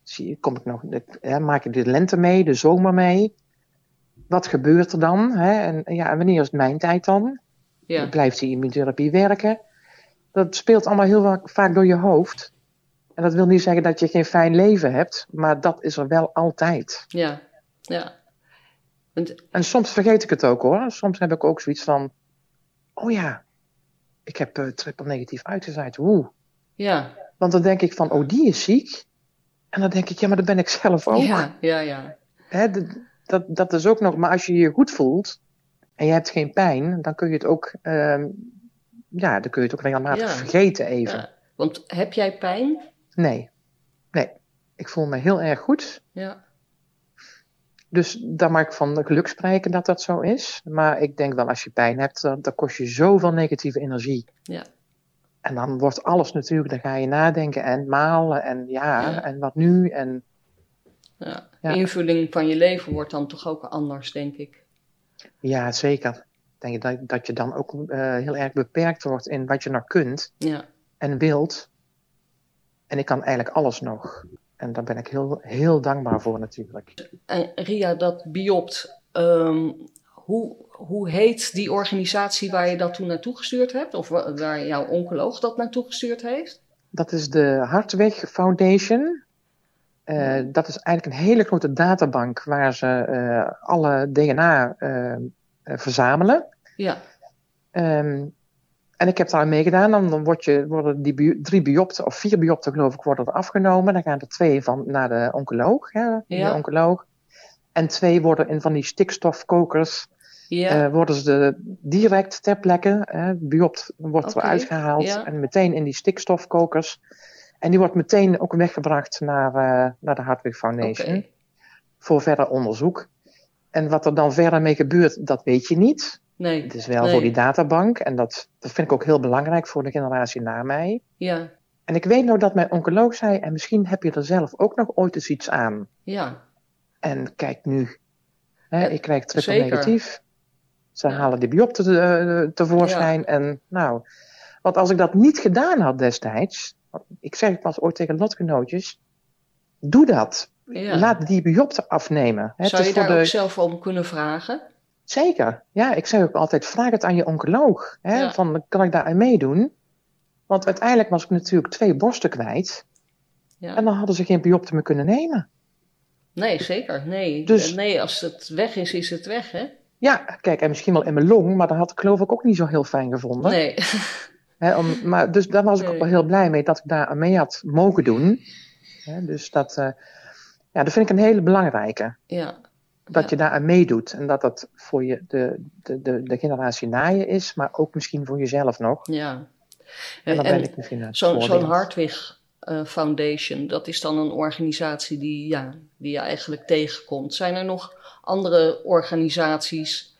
Zie, kom ik nog, hè, maak ik de lente mee, de zomer mee? Wat gebeurt er dan? Hè? En, ja, en wanneer is het mijn tijd dan? ja, Blijft die immuuntherapie werken? Dat speelt allemaal heel vaak door je hoofd. En dat wil niet zeggen dat je geen fijn leven hebt, maar dat is er wel altijd. ja, ja. En soms vergeet ik het ook hoor. Soms heb ik ook zoiets van: oh ja, ik heb eh, triple negatief uitgezaaid. Oeh. ja, Want dan denk ik van: oh, die is ziek. En dan denk ik: ja, maar dat ben ik zelf ook. ja, ja, ja, Hè, dat, dat, is ook nog, maar als je je goed voelt en je hebt geen pijn, dan kun je het ook, ehm, ja, dan kun je het ook regelmatig Ja. vergeten even. ja. Want heb jij pijn? Nee, nee. Ik voel me heel erg goed. Ja, Dus daar mag ik van geluk spreken dat dat zo is. Maar ik denk wel, als je pijn hebt, dan, dan kost je zoveel negatieve energie. ja, En dan wordt alles natuurlijk, dan ga je nadenken en malen en ja, Ja. en wat nu? En ja. Ja. Invulling van je leven wordt dan toch ook anders, denk ik. ja, zeker. Denk dat, dat je dan ook eh, heel erg beperkt wordt in wat je nog kunt. Ja, en wilt. En ik kan eigenlijk alles nog. En daar ben ik heel, heel dankbaar voor natuurlijk. en Ria, dat biopt, ehm, hoe, hoe heet die organisatie waar je dat toen naartoe gestuurd hebt? Of wa- waar jouw oncoloog dat naartoe gestuurd heeft? Dat is de Hartweg Foundation. Eh, dat is eigenlijk een hele grote databank waar ze eh, alle DNA eh, verzamelen. Ja, Ehm, en ik heb daar aan meegedaan. Dan wordt je, worden die drie biopten, of vier biopten geloof ik, worden er afgenomen. Dan gaan er twee van naar de oncoloog. Hè, Ja. de oncoloog. En twee worden in van die stikstofkokers ja, Eh, worden ze direct ter plekke, hè, biopt wordt Oké, eruit gehaald ja. en meteen in die stikstofkokers. En die wordt meteen ook weggebracht naar, eh, naar de Hartwig Foundation voor verder onderzoek. En wat er dan verder mee gebeurt, dat weet je niet. Nee, Het is wel Nee. voor die databank en dat, dat vind ik ook heel belangrijk voor de generatie na mij. ja, En ik weet nog dat mijn oncoloog zei, en misschien heb je er zelf ook nog ooit eens iets aan. ja, En kijk nu, Ja, ik krijg triple negatief. Ze Ja. halen die biopte te, tevoorschijn. En nou, want als ik dat niet gedaan had destijds, ik zeg het pas ooit tegen lotgenootjes, doe dat. Laat die biopte afnemen. Hè, Zou het je daar ook de... zelf om kunnen vragen? Zeker, ja, ik zeg ook altijd, vraag het aan je oncoloog. Hè, Ja. Van, kan ik daar aan meedoen? Want uiteindelijk was ik natuurlijk twee borsten kwijt. Ja. En dan hadden ze geen biopte meer kunnen nemen. Nee, zeker. Nee. Dus- nee, als het weg is, is het weg, hè? Ja, kijk, en misschien wel in mijn long, maar dat had ik geloof ik ook niet zo heel fijn gevonden. Nee. Om, maar, dus daar was ik Nee. ook wel heel blij mee dat ik daar aan mee had mogen doen. Dus dat, eh, ja, dat vind ik een hele belangrijke. ja. Dat Ja. je daar aan meedoet. En dat dat voor je, de, de, de, de generatie na je is, maar ook misschien voor jezelf nog. Ja. En dan En ben ik misschien zo'n voordeel. Hartwig eh, Foundation, dat is dan een organisatie die, ja, die je eigenlijk tegenkomt. Zijn er nog andere organisaties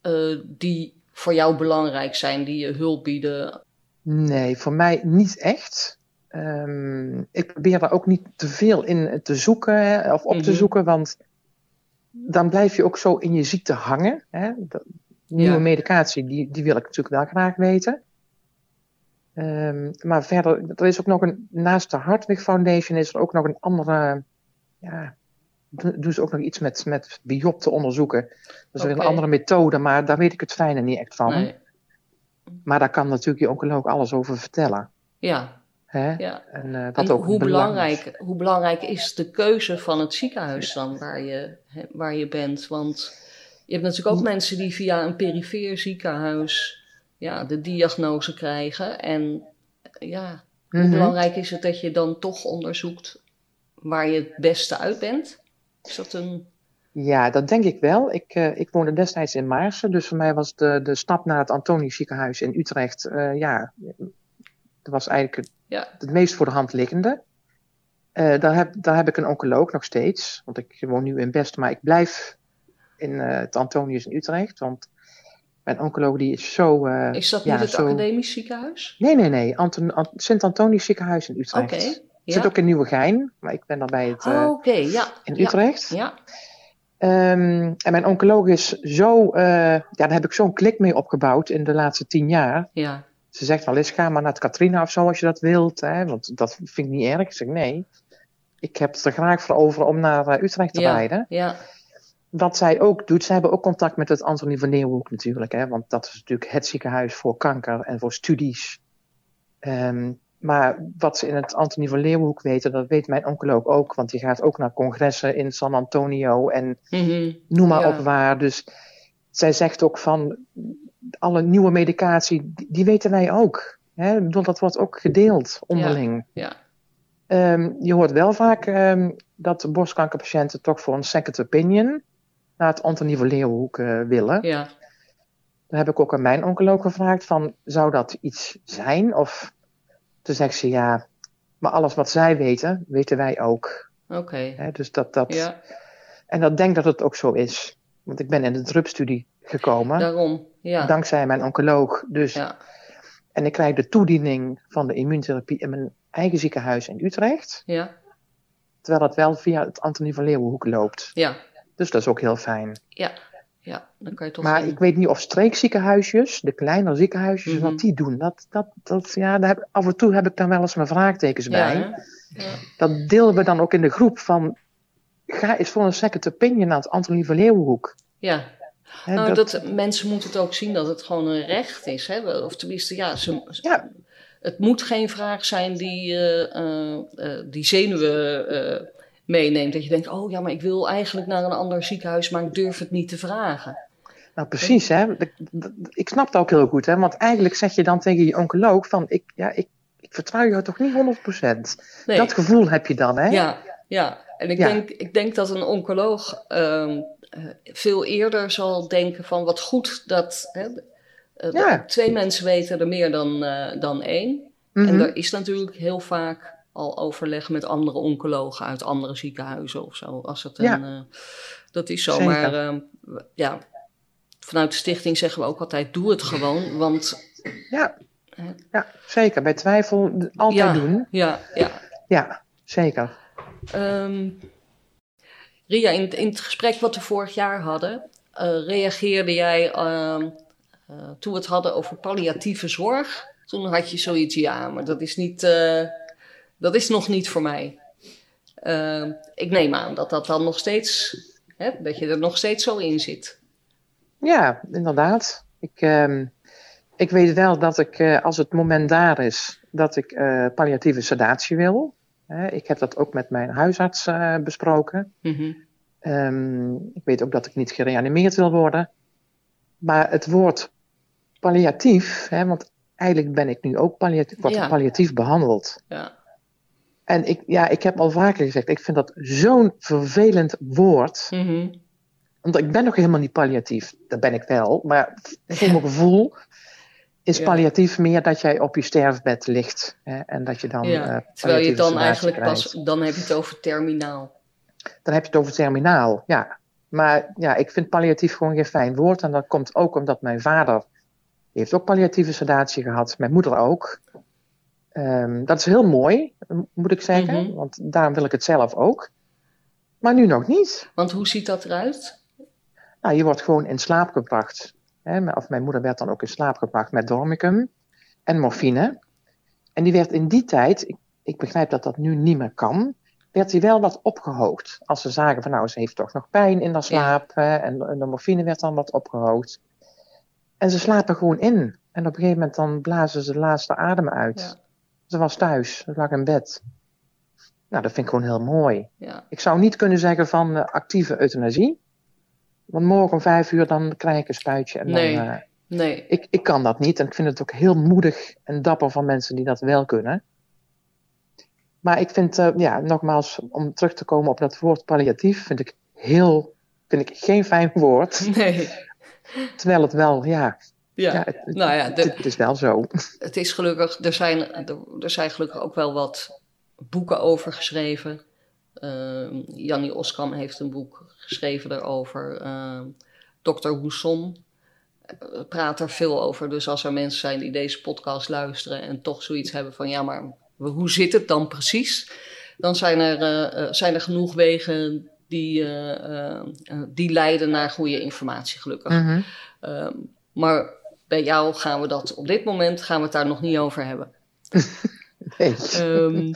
eh, die voor jou belangrijk zijn, die je hulp bieden? Nee, voor mij niet echt. Ehm, ik probeer daar ook niet te veel in te zoeken hè, of op te Mhm. zoeken, want dan blijf je ook zo in je ziekte hangen. Hè. De nieuwe Ja. medicatie, die, die wil ik natuurlijk wel graag weten. Ehm, maar verder, er is ook nog een, naast de Hartwig Foundation is er ook nog een andere, ja, doen ze ook nog iets met, met biopte onderzoeken. Dat is weer Oké. een andere methode, maar daar weet ik het fijne niet echt van. Nee. Maar daar kan natuurlijk je oncoloog alles over vertellen. Ja, Hè? ja. En eh, En wat ook hoe, belangrijk, hoe belangrijk is de keuze van het ziekenhuis dan waar je, hè, waar je bent? Want je hebt natuurlijk ook mensen die via een perifeer ziekenhuis ja, de diagnose krijgen. En ja, hoe Mhm. belangrijk is het dat je dan toch onderzoekt waar je het beste uit bent? Is dat een. Ja, dat denk ik wel. Ik, eh, ik woonde destijds in Maarsen, dus voor mij was de, de stap naar het Antonius ziekenhuis in Utrecht, eh, ja, dat was eigenlijk het, Ja, het meest voor de hand liggende. Eh, daar, heb, daar heb ik een oncoloog nog steeds, want ik woon nu in Best, maar ik blijf in eh, het Antonius in Utrecht, want mijn oncoloog die is zo... eh, is dat ja, niet het zo- academisch ziekenhuis? Nee, nee, nee, Anton, Ant- Sint-Antonius ziekenhuis in Oké. Utrecht. ja. Zit ook in Nieuwegein, maar ik ben dan bij het... Oh, Oké, ja. in Utrecht. Ja, Ehm, en mijn oncoloog is zo, ja, daar heb ik zo'n klik mee opgebouwd in de laatste tien jaar. ja. Ze zegt wel eens, ga maar naar het Katrina of zo als je dat wilt, hè, want dat vind ik niet erg. Ik zeg nee, ik heb het er graag voor over om naar eh, Utrecht te Ja. rijden. ja. Wat zij ook doet, zij hebben ook contact met het Antonie van Leeuwenhoek natuurlijk, hè, want dat is natuurlijk het ziekenhuis voor kanker en voor studies. Ehm, maar wat ze in het Antonie van Leeuwenhoek weten, dat weet mijn oncoloog ook, want die gaat ook naar congressen in San Antonio en Mhm. noem maar Ja. op waar. Dus zij zegt ook van alle nieuwe medicatie, die, weten wij ook. Hè? Ik bedoel, dat wordt ook gedeeld onderling. Ja. Ehm, je hoort wel vaak ehm, dat borstkankerpatiënten toch voor een second opinion naar het Antonie van Leeuwenhoek eh, willen. Ja. Daar heb ik ook aan mijn oncoloog gevraagd van, zou dat iets zijn? Of toen zegt ze ja, maar alles wat zij weten, weten wij ook. Oké. Dus dat, dat, Ja, en dat denk dat het ook zo is. Want ik ben in de drupstudie gekomen, daarom. Ja. dankzij mijn oncoloog. Dus, Ja. En ik krijg de toediening van de immuuntherapie in mijn eigen ziekenhuis in Utrecht. Ja. Terwijl het wel via het Antonie van Leeuwenhoek loopt. Ja. Dus dat is ook heel fijn. Ja. Ja. Dan kan je toch. maar ik weet niet of streekziekenhuisjes, de kleinere ziekenhuisjes, Mhm. wat die doen. Dat, dat, dat, ja, daar heb, af en toe heb ik daar wel eens mijn vraagtekens ja, bij. hè? ja. Dat delen we dan ook in de groep van... Ga eens voor een second opinion naar het Antonie van Leeuwenhoek. ja. Nou, dat, mensen moeten het ook zien dat het gewoon een recht is. Hè? Of tenminste, ja, ze, Ja. het moet geen vraag zijn die, eh, eh, eh, die zenuwen meeneemt. Dat je denkt, oh ja, maar ik wil eigenlijk naar een ander ziekenhuis, maar ik durf het niet te vragen. Nou, precies, hè. Ik snap het ook heel goed, hè. Want eigenlijk zeg je dan tegen je oncoloog van... Ik, ja, ik, ik vertrouw jou toch niet 100%. Nee. Dat gevoel heb je dan, hè. Ja, ja. En ik, Ja. Denk, ik denk dat een oncoloog ehm, eh, veel eerder zal denken van wat goed dat hè, eh, Ja. twee mensen weten er meer dan, eh, dan één. Mhm. En er is natuurlijk heel vaak al overleg met andere oncologen uit andere ziekenhuizen of zo. Als het Ja. een, eh, dat is zo. Zeker. Maar ehm, ja, vanuit de stichting zeggen we ook altijd: doe het gewoon. Want ja. Hè? ja, zeker. Bij twijfel altijd doen. Ja, ja. Ja, zeker. Ehm, Ria, in, het gesprek wat we vorig jaar hadden, eh, reageerde jij ehm, eh, toen we het hadden over palliatieve zorg. Toen had je zoiets, ja, maar dat is, niet, eh, dat is nog niet voor mij. Ehm, ik neem aan dat dat dan nog steeds, hè, dat je er nog steeds zo in zit. Ja, inderdaad. Ik, ik weet wel dat ik, als het moment daar is, dat ik palliatieve sedatie wil. Ik heb dat ook met mijn huisarts eh, besproken. Mhm. Ehm, ik weet ook dat ik niet gereanimeerd wil worden. Maar het woord palliatief, hè, want eigenlijk ben ik nu ook palliatief, Ja. palliatief behandeld. Ja, En ik, ja, ik heb al vaker gezegd, ik vind dat zo'n vervelend woord. Mhm. Want ik ben nog helemaal niet palliatief. Dat ben ik wel. Maar voor mijn gevoel is Ja. palliatief meer dat jij op je sterfbed ligt. Hè, en dat je dan. ja. eh, Terwijl je dan eigenlijk krijgt. pas, dan heb je het over terminaal. Dan heb je het over terminaal, ja. Maar ja, ik vind palliatief gewoon geen fijn woord. En dat komt ook omdat mijn vader heeft ook palliatieve sedatie gehad. Mijn moeder ook. Ehm, dat is heel mooi, moet ik zeggen. Mhm. Want daarom wil ik het zelf ook. Maar nu nog niet. Want hoe ziet dat eruit? Nou, je wordt gewoon in slaap gebracht. Of mijn moeder werd dan ook in slaap gebracht met dormicum en morfine. En die werd in die tijd, ik, ik begrijp dat dat nu niet meer kan, werd hij wel wat opgehoogd. Als ze zagen van nou, ze heeft toch nog pijn in haar slaap. en de morfine werd dan wat opgehoogd. En ze slapen gewoon in. En op een gegeven moment dan blazen ze de laatste adem uit. Ja. Ze was thuis, ze lag in bed. Nou, dat vind ik gewoon heel mooi. Ja. Ik zou niet kunnen zeggen van eh, actieve euthanasie. Want morgen om vijf uur dan krijg ik een spuitje. En Nee. dan, eh, Nee. ik, ik kan dat niet. En ik vind het ook heel moedig en dapper van mensen die dat wel kunnen. Maar ik vind, eh, ja, nogmaals, om terug te komen op dat woord palliatief, vind ik heel, vind ik geen fijn woord. Nee. Terwijl het wel, ja, Ja. ja het, Nou ja, de- het- is wel zo. het is gelukkig, er zijn, er, er zijn gelukkig ook wel wat boeken over geschreven. Ehm Jannie Oskam heeft een boek geschreven daarover. Ehm Dr. Housson eh, praat er veel over. Dus als er mensen zijn die deze podcast luisteren en toch zoiets hebben van ja, maar hoe zit het dan precies? Dan zijn er, eh, eh, zijn er genoeg wegen die, die leiden naar goede informatie, gelukkig. Mhm. Ehm, maar bij jou gaan we dat op dit moment gaan we het daar nog niet over hebben. Nee. Ehm,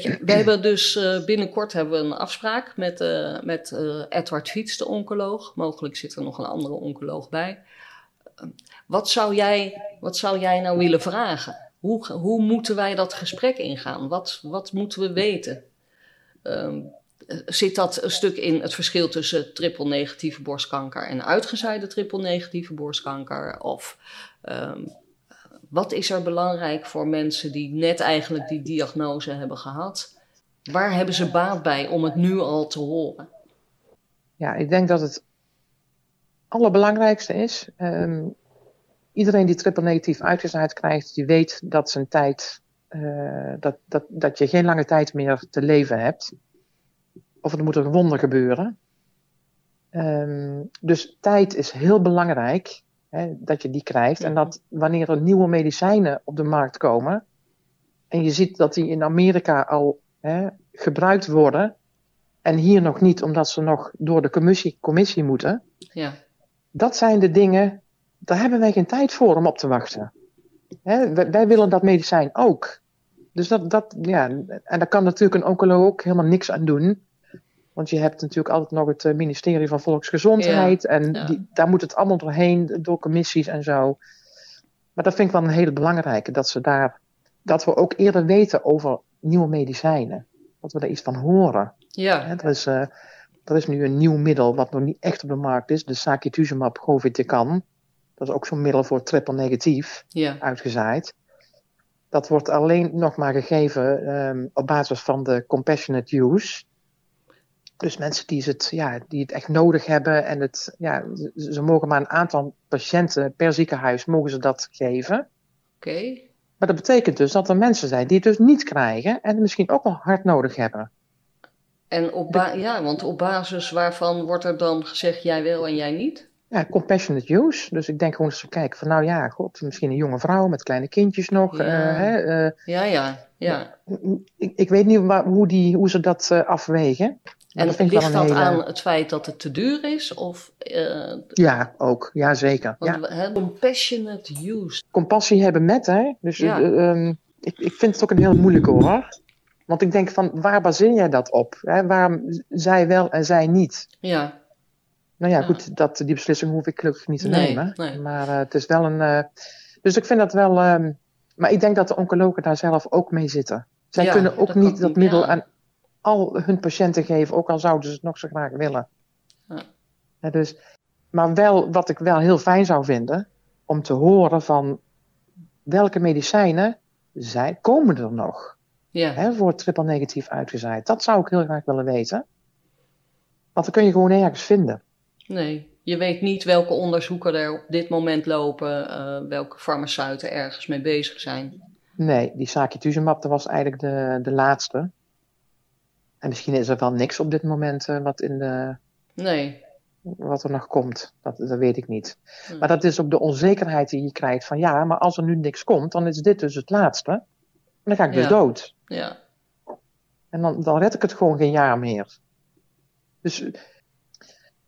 we hebben dus eh, binnenkort hebben we een afspraak met, eh, met eh, Edward Fiets, de oncoloog. Mogelijk zit er nog een andere oncoloog bij. Ehm, wat, zou jij, wat zou jij nou willen vragen? Hoe, hoe moeten wij dat gesprek ingaan? Wat, wat moeten we weten? Ehm, eh, zit dat een stuk in het verschil tussen triple negatieve borstkanker en uitgezaaide triple negatieve borstkanker? Of ehm, wat is er belangrijk voor mensen die net eigenlijk die diagnose hebben gehad? Waar hebben ze baat bij om het nu al te horen? Ja, ik denk dat het allerbelangrijkste is. ehm, iedereen die triple negatief uitgezaaid krijgt, die weet dat zijn tijd, eh, dat, dat, dat je geen lange tijd meer te leven hebt. Of er moet een wonder gebeuren. Ehm, dus tijd is heel belangrijk hè, dat je die krijgt. En dat wanneer er nieuwe medicijnen op de markt komen. En je ziet dat die in Amerika al hè, gebruikt worden. En hier nog niet, omdat ze nog door de commissie, commissie moeten. Ja, Dat zijn de dingen, daar hebben wij geen tijd voor om op te wachten. Hè, wij, wij willen dat medicijn ook. Dus dat, dat, ja, en daar kan natuurlijk een oncoloog ook helemaal niks aan doen. Want je hebt natuurlijk altijd nog het eh, ministerie van Volksgezondheid. en ja. Die, daar moet het allemaal doorheen, door commissies en zo. Maar dat vind ik wel een hele belangrijke, dat, ze daar, dat we ook eerder weten over nieuwe medicijnen. Dat we er iets van horen. ja, er, is, eh, er is nu een nieuw middel wat nog niet echt op de markt is, de Sakituzumab govitecan. Dat is ook zo'n middel voor triple negatief ja, uitgezaaid. Dat wordt alleen nog maar gegeven ehm, op basis van de compassionate use. Dus mensen die het, ja, die het echt nodig hebben en het, ja, ze, mogen maar een aantal patiënten per ziekenhuis mogen ze dat geven. oké. Maar dat betekent dus dat er mensen zijn die het dus niet krijgen en het misschien ook wel hard nodig hebben. En op ja, want op basis waarvan wordt er dan gezegd jij wel en jij niet? Ja, compassionate use. Dus ik denk gewoon eens te kijken van, nou ja, god, misschien een jonge vrouw met kleine kindjes nog. Ja. eh, hè, eh, Ja, ja, ja. ik, ik weet niet waar, hoe, die, hoe ze dat eh, afwegen. En dat ligt dat hele- aan het feit dat het te duur is? Of, eh, Ja, ook. Ja, zeker. want Ja. compassionate use. Compassie hebben met, hè. Dus Ja. eh, ehm, ik, ik vind het ook een heel moeilijke hoor. Want ik denk van, waar baseer jij dat op? Hè? Waarom zij wel en zij niet? Ja, Nou ja, Ja. goed, dat, die beslissing hoef ik gelukkig niet te Nee, nemen. nee. Maar eh, het is wel een... eh, dus ik vind dat wel... ehm, maar ik denk dat de oncologen daar zelf ook mee zitten. Zij kunnen ook dat niet dat middel aan al hun patiënten geven, ook al zouden ze het nog zo graag willen. Ja. Ja, dus, maar wel, wat ik wel heel fijn zou vinden, om te horen van welke medicijnen zijn, komen er nog ja, hè, voor triple negatief uitgezaaid. Dat zou ik heel graag willen weten. Want dan kun je gewoon nergens vinden. nee. Je weet niet welke onderzoeken er op dit moment lopen, eh, welke farmaceuten ergens mee bezig zijn. Nee, die Sakituzumab, dat was eigenlijk de, de laatste. En misschien is er wel niks op dit moment eh, wat, in de, Nee, wat er nog komt. Dat, dat weet ik niet. Hmm. Maar dat is ook de onzekerheid die je krijgt van ja, maar als er nu niks komt, dan is dit dus het laatste. En dan ga ik dus dood. ja, En dan, dan red ik het gewoon geen jaar meer. Dus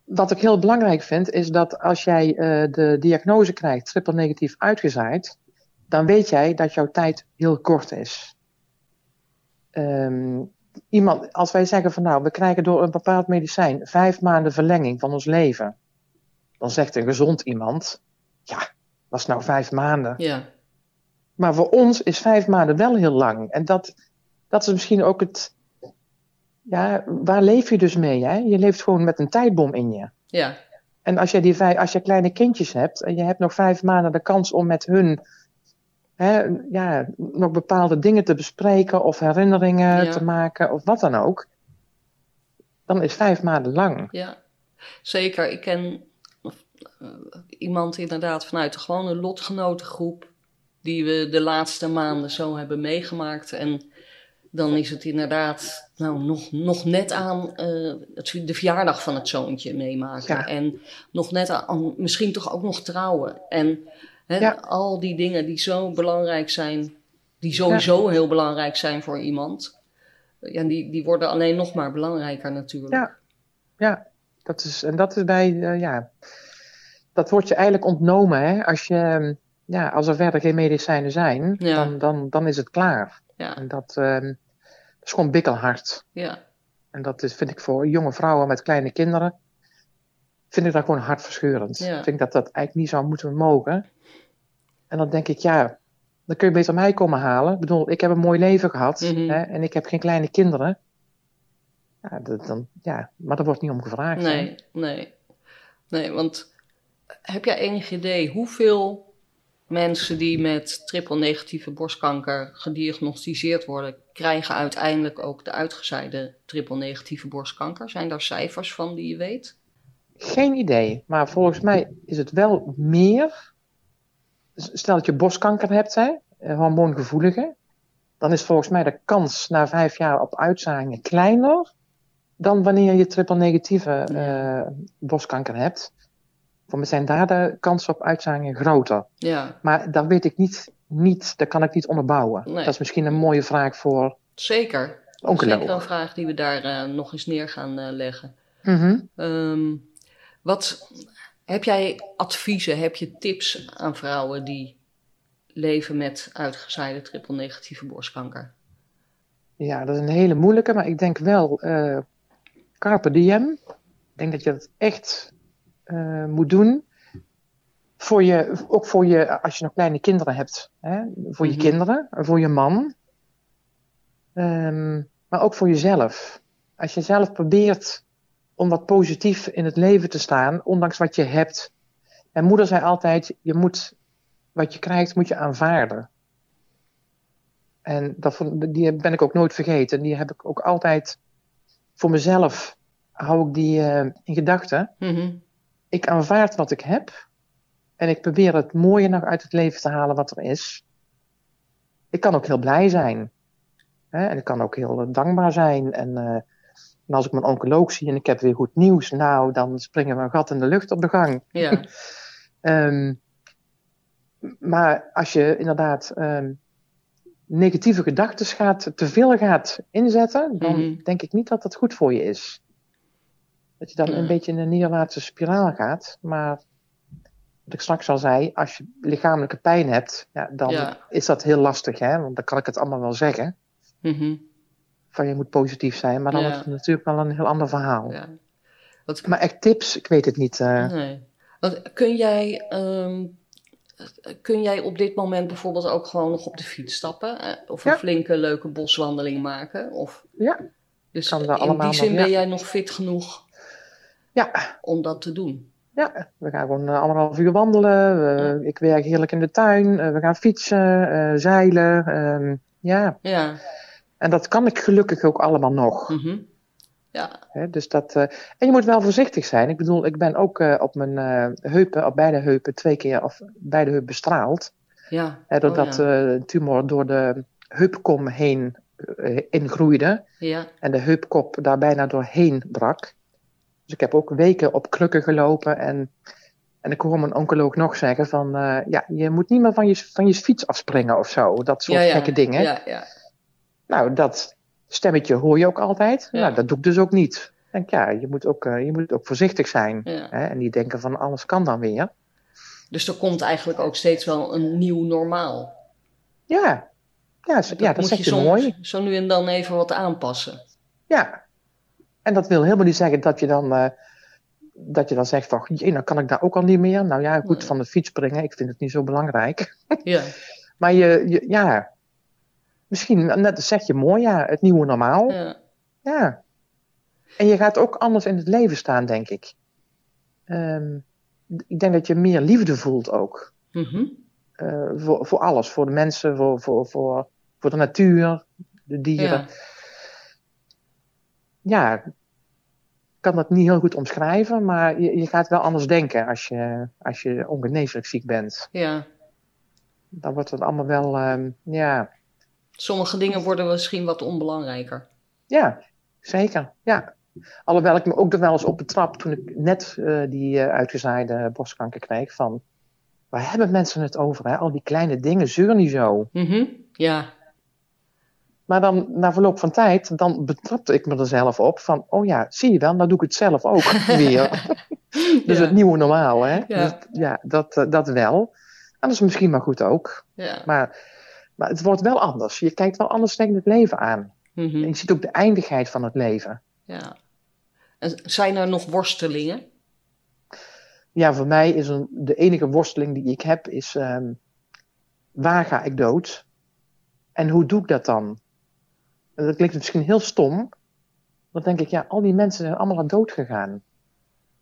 wat ik heel belangrijk vind, is dat als jij eh, de diagnose krijgt, triple negatief uitgezaaid, dan weet jij dat jouw tijd heel kort is. Ehm, iemand, als wij zeggen van nou, we krijgen door een bepaald medicijn vijf maanden verlenging van ons leven. Dan zegt een gezond iemand, ja, dat is nou vijf maanden. Ja. Maar voor ons is vijf maanden wel heel lang. En dat, dat is misschien ook het, ja, waar leef je dus mee? Hè? Je leeft gewoon met een tijdbom in je. Ja. En als je, die vijf, als je kleine kindjes hebt en je hebt nog vijf maanden de kans om met hun hè, ja, nog bepaalde dingen te bespreken of herinneringen Ja. te maken of wat dan ook, dan is vijf maanden lang. Ja, zeker. Ik ken eh, iemand inderdaad vanuit de gewone lotgenotengroep die we de laatste maanden zo hebben meegemaakt. En dan is het inderdaad nou, nog, nog net aan eh, het, de verjaardag van het zoontje meemaken. Ja. En nog net aan, misschien toch ook nog trouwen. En hè, Ja. al die dingen die zo belangrijk zijn, die sowieso heel belangrijk zijn voor iemand. Ja, die, die worden alleen nog maar belangrijker natuurlijk. Ja. Ja, dat is, en dat is bij, eh, ja, dat wordt je eigenlijk ontnomen. Hè? Als, je, ja, als er verder geen medicijnen zijn, Ja. dan, dan, dan is het klaar. Ja, En dat, ehm, dat is gewoon bikkelhard. ja, En dat is, vind ik voor jonge vrouwen met kleine kinderen, vind ik dat gewoon hartverscheurend. Ja. Ik denk dat dat eigenlijk niet zou moeten mogen. En dan denk ik, ja, dan kun je beter mij komen halen. Ik bedoel, ik heb een mooi leven gehad Mhm. hè, en ik heb geen kleine kinderen. Ja, dat, dan, ja, maar daar wordt niet om gevraagd. hè. nee, nee. Nee, want heb jij enig idee hoeveel mensen die met triple-negatieve borstkanker gediagnosticeerd worden, krijgen uiteindelijk ook de uitgezaaide triple-negatieve borstkanker? Zijn daar cijfers van die je weet? Geen idee, maar volgens mij is het wel meer. Stel dat je borstkanker hebt, hè, eh, hormoongevoelige, dan is volgens mij de kans na vijf jaar op uitzaaiingen kleiner dan wanneer je triple-negatieve eh, borstkanker hebt. Voor mij zijn daar de kansen op uitzaaiingen groter. Ja, Maar dat weet ik niet, niet dat kan ik niet onderbouwen. Nee. Dat is misschien een mooie vraag voor zeker. Zeker een vraag die we daar eh, nog eens neer gaan leggen. Mhm. Ehm, wat heb jij adviezen, heb je tips aan vrouwen die leven met uitgezaaide triple-negatieve borstkanker? Ja, dat is een hele moeilijke, maar ik denk wel eh carpe diem. Ik denk dat je dat echt eh, moet doen. Voor je, ook voor je, als je nog kleine kinderen hebt. Hè? Voor je Mhm. kinderen, voor je man. Ehm, maar ook voor jezelf. Als je zelf probeert om wat positief in het leven te staan, ondanks wat je hebt. Mijn moeder zei altijd, je moet, wat je krijgt, moet je aanvaarden. En dat, die ben ik ook nooit vergeten. Die heb ik ook altijd voor mezelf, hou ik die eh, in gedachten. Mhm. Ik aanvaard wat ik heb. En ik probeer het mooie nog uit het leven te halen wat er is. Ik kan ook heel blij zijn. Hè? En ik kan ook heel eh, dankbaar zijn. En, eh, en als ik mijn oncoloog zie en ik heb weer goed nieuws, nou, dan springen we een gat in de lucht op de gang. Ja, Ehm, maar als je inderdaad ehm, negatieve gedachten gaat, te veel gaat inzetten, dan Mhm. denk ik niet dat dat goed voor je is. Dat je dan Ja. een beetje in een neerwaartse spiraal gaat. Maar wat ik straks al zei, als je lichamelijke pijn hebt, ja, dan Ja. is dat heel lastig, hè? want dan kan ik het allemaal wel zeggen. Mhm. Van je moet positief zijn, maar dan Ja. wordt het natuurlijk wel een heel ander verhaal. ja. Wat, Maar echt tips, ik weet het niet. eh. nee. Kun, jij, ehm, kun jij op dit moment bijvoorbeeld ook gewoon nog op de fiets stappen? eh, Of een Ja. flinke leuke boswandeling maken? Of, Ja, dus Kan dat in die zin nog, ben jij nog fit genoeg ja, om dat te doen? Ja, we gaan gewoon eh, anderhalf uur wandelen. We- Ik werk heerlijk in de tuin. we gaan fietsen, zeilen. ehm, ja, Ja. En dat kan ik gelukkig ook allemaal nog. Mhm. Ja. Dus dat, eh, en je moet wel voorzichtig zijn. Ik bedoel, ik ben ook eh, op mijn eh, heupen, op beide heupen, twee keer of beide heupen bestraald. Ja. Hè, doordat Oh, ja. tumor door de heupkom heen ingroeide. ja. En de heupkop daar bijna doorheen brak. Dus ik heb ook weken op krukken gelopen. En, en ik hoor mijn oncoloog nog zeggen van... ja, je moet niet meer van je, van je fiets afspringen of zo. Dat soort ja. gekke dingen. Ja, ja. Nou, dat stemmetje hoor je ook altijd. Ja. Nou, dat doe ik dus ook niet. Denk, ja, je moet ook, eh, je moet ook voorzichtig zijn. ja. Hè? En niet denken van alles kan dan weer. Dus er komt eigenlijk ook steeds wel een nieuw normaal. Ja, Ja, zo- ja dat moet zeg je je soms mooi. zo nu en dan even wat aanpassen. Ja. En dat wil helemaal niet zeggen dat je dan, eh, dat je dan zegt van, jee, nou kan ik daar ook al niet meer. Nou ja, goed, Nee. van de fiets springen, ik vind het niet zo belangrijk. Ja, Maar je, je ja, misschien, net zeg je mooi, ja, het nieuwe normaal. ja, Ja. En je gaat ook anders in het leven staan, denk ik. Ehm, ik denk dat je meer liefde voelt ook. Mhm. Eh, voor, voor alles. Voor de mensen, voor, voor, voor, voor de natuur, de dieren. ja. Ja, ik kan dat niet heel goed omschrijven, maar je, je gaat wel anders denken als je, als je ongeneeslijk ziek bent. ja. Dan wordt het allemaal wel, ehm, ja, Sommige dingen worden misschien wat onbelangrijker. ja, zeker. Ja. Alhoewel ik me ook er wel eens op betrap toen ik net eh, die eh, uitgezaaide borstkanker kreeg van, waar hebben mensen het over? Hè? Al die kleine dingen, zeur niet zo. Mhm. Ja, Maar dan, na verloop van tijd, dan betrapte ik me er zelf op van, oh ja, zie je wel, nou doe ik het zelf ook weer. dus Ja. het nieuwe normaal, hè? Ja. Dus, ja dat, eh, dat wel. En dat is misschien maar goed ook. ja. Maar, maar het wordt wel anders. Je kijkt wel anders tegen het leven aan. Mhm. En je ziet ook de eindigheid van het leven. ja. En zijn er nog worstelingen? Ja, voor mij is een, de enige worsteling die ik heb, is ehm, waar ga ik dood? En hoe doe ik dat dan? En dat klinkt misschien heel stom. Dan denk ik, ja, al die mensen zijn allemaal aan dood gegaan.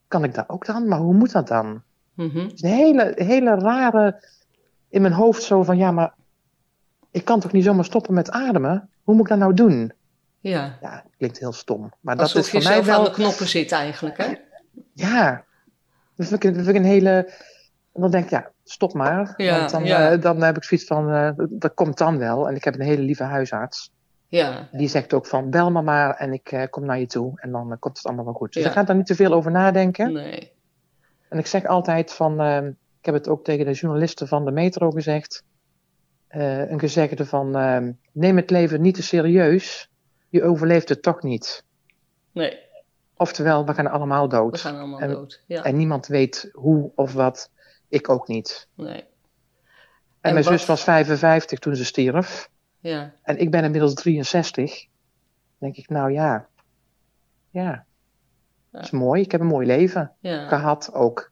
Kan ik dat ook dan? Maar hoe moet dat dan? Mhm. Het is een hele, hele rare in mijn hoofd zo van, ja, maar ik kan toch niet zomaar stoppen met ademen? Hoe moet ik dat nou doen? Ja, Ja, klinkt heel stom. Maar dat is je voor mij wel... aan de knoppen zit eigenlijk, hè? Ja, dat vind ik, dat vind ik een hele. Dan denk ik, ja, stop maar. Ja, want dan, ja. eh, dan heb ik zoiets van, eh, dat komt dan wel. En ik heb een hele lieve huisarts. Ja, Die zegt ook van, bel me maar en ik eh, kom naar je toe. En dan komt het allemaal wel goed. Dus Ja. ik ga daar niet te veel over nadenken. nee. En ik zeg altijd van, ik heb het ook tegen de journalisten van de metro gezegd. Eh, een gezegde van, eh, neem het leven niet te serieus. Je overleeft het toch niet. Nee, Oftewel, we gaan allemaal dood. we gaan allemaal En- dood. Ja, En niemand weet hoe of wat. Ik ook niet. nee. En, En mijn wat- zus was 55 toen ze stierf. Ja, En ik ben inmiddels 63. denk ik, nou ja. Ja. Dat is mooi. Ik heb een mooi leven ja. gehad ook.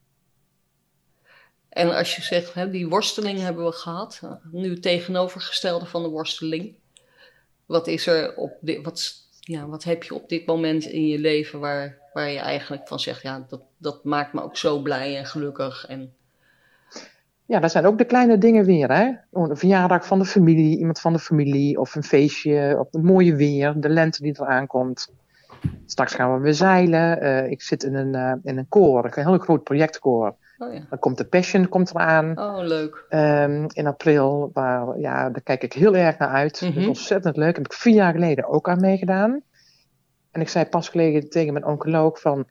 En als je zegt, hè, die worsteling hebben we gehad, nu het tegenovergestelde van de worsteling. Wat is er op dit, wat, ja, wat heb je op dit moment in je leven waar, waar je eigenlijk van zegt, ja, dat, dat maakt me ook zo blij en gelukkig. En, Ja, dat zijn ook de kleine dingen weer. Hè? Een verjaardag van de familie, iemand van de familie. Of een feestje, of het mooie weer, de lente die eraan komt. Straks gaan we weer zeilen. Eh, ik zit in een, eh, in een koor, een heel groot projectkoor. Oh ja, Dan komt de Passion komt eraan. oh leuk. Ehm, in april. Waar, ja, daar kijk ik heel erg naar uit. Dat Mhm. is ontzettend leuk. Heb ik vier jaar geleden ook aan meegedaan. En ik zei pas geleden tegen mijn oncoloog van...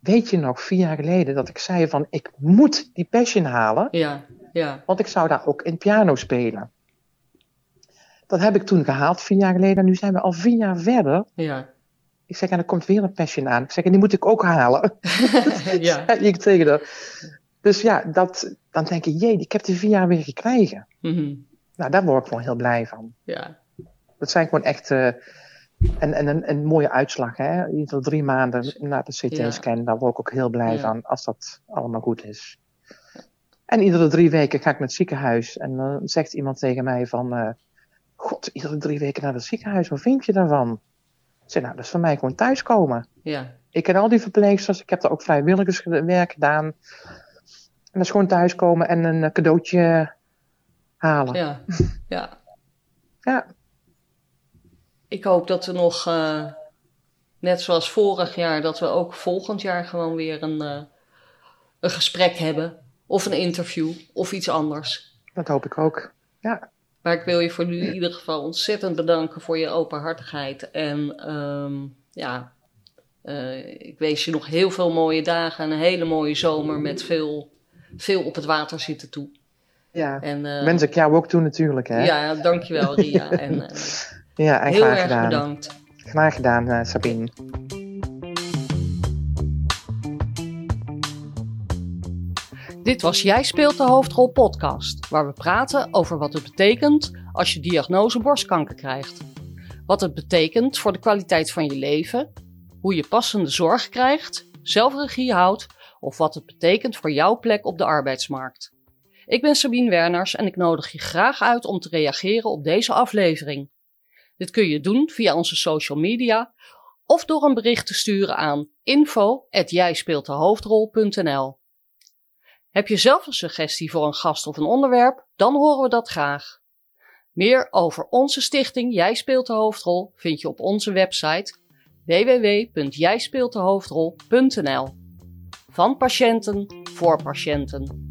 Weet je nog, vier jaar geleden, dat ik zei van... Ik moet die passion halen, Ja, ja, want ik zou daar ook in piano spelen. Dat heb ik toen gehaald, vier jaar geleden. En nu zijn we al vier jaar verder. ja. Ik zeg, en er komt weer een passion aan. Ik zeg, en die moet ik ook halen. ja. Ik tegen haar. Dus ja, dat, dan denk je, jee, ik heb die vier jaar weer gekregen. Mhm. Nou, daar word ik gewoon heel blij van. ja. Dat zijn gewoon echt. eh, en, en een, een mooie uitslag, hè? Ieder drie maanden na de CT-scan, daar word ik ook heel blij Ja. van als dat allemaal goed is. En iedere drie weken ga ik naar het ziekenhuis en dan zegt iemand tegen mij van, eh, god, iedere drie weken naar het ziekenhuis, wat vind je daarvan? Ik zeg, nou, dat is voor mij gewoon thuiskomen. ja. Ik ken al die verpleegsters, ik heb daar ook vrijwilligerswerk gedaan. En gewoon thuiskomen en een eh, cadeautje halen. Ja, ja. Ja. Ik hoop dat we nog, eh, net zoals vorig jaar, dat we ook volgend jaar gewoon weer een, eh, een gesprek hebben. Of een interview, of iets anders. dat hoop ik ook. Ja, Maar ik wil je voor nu in ieder geval ontzettend bedanken voor je openhartigheid. En ehm, ja, ik wens je nog heel veel mooie dagen en een hele mooie zomer met veel, veel op het water zitten toe. ja. En, eh, Wens ik jou ook toe natuurlijk, hè? Ja, dankjewel Ria. En eh, Ja, en heel graag erg gedaan. bedankt. Graag gedaan, eh, Sabine. Dit was Jij speelt de hoofdrol podcast, waar we praten over wat het betekent als je diagnose borstkanker krijgt. Wat het betekent voor de kwaliteit van je leven, hoe je passende zorg krijgt, zelfregie houdt of wat het betekent voor jouw plek op de arbeidsmarkt. Ik ben Sabine Werners en ik nodig je graag uit om te reageren op deze aflevering. Dit kun je doen via onze social media of door een bericht te sturen aan info@jijspeeltdehoofdrol.nl. Heb je zelf een suggestie voor een gast of een onderwerp? Dan horen we dat graag. Meer over onze stichting Jij speelt de hoofdrol vind je op onze website www.jijspeeltdehoofdrol.nl. Van patiënten voor patiënten.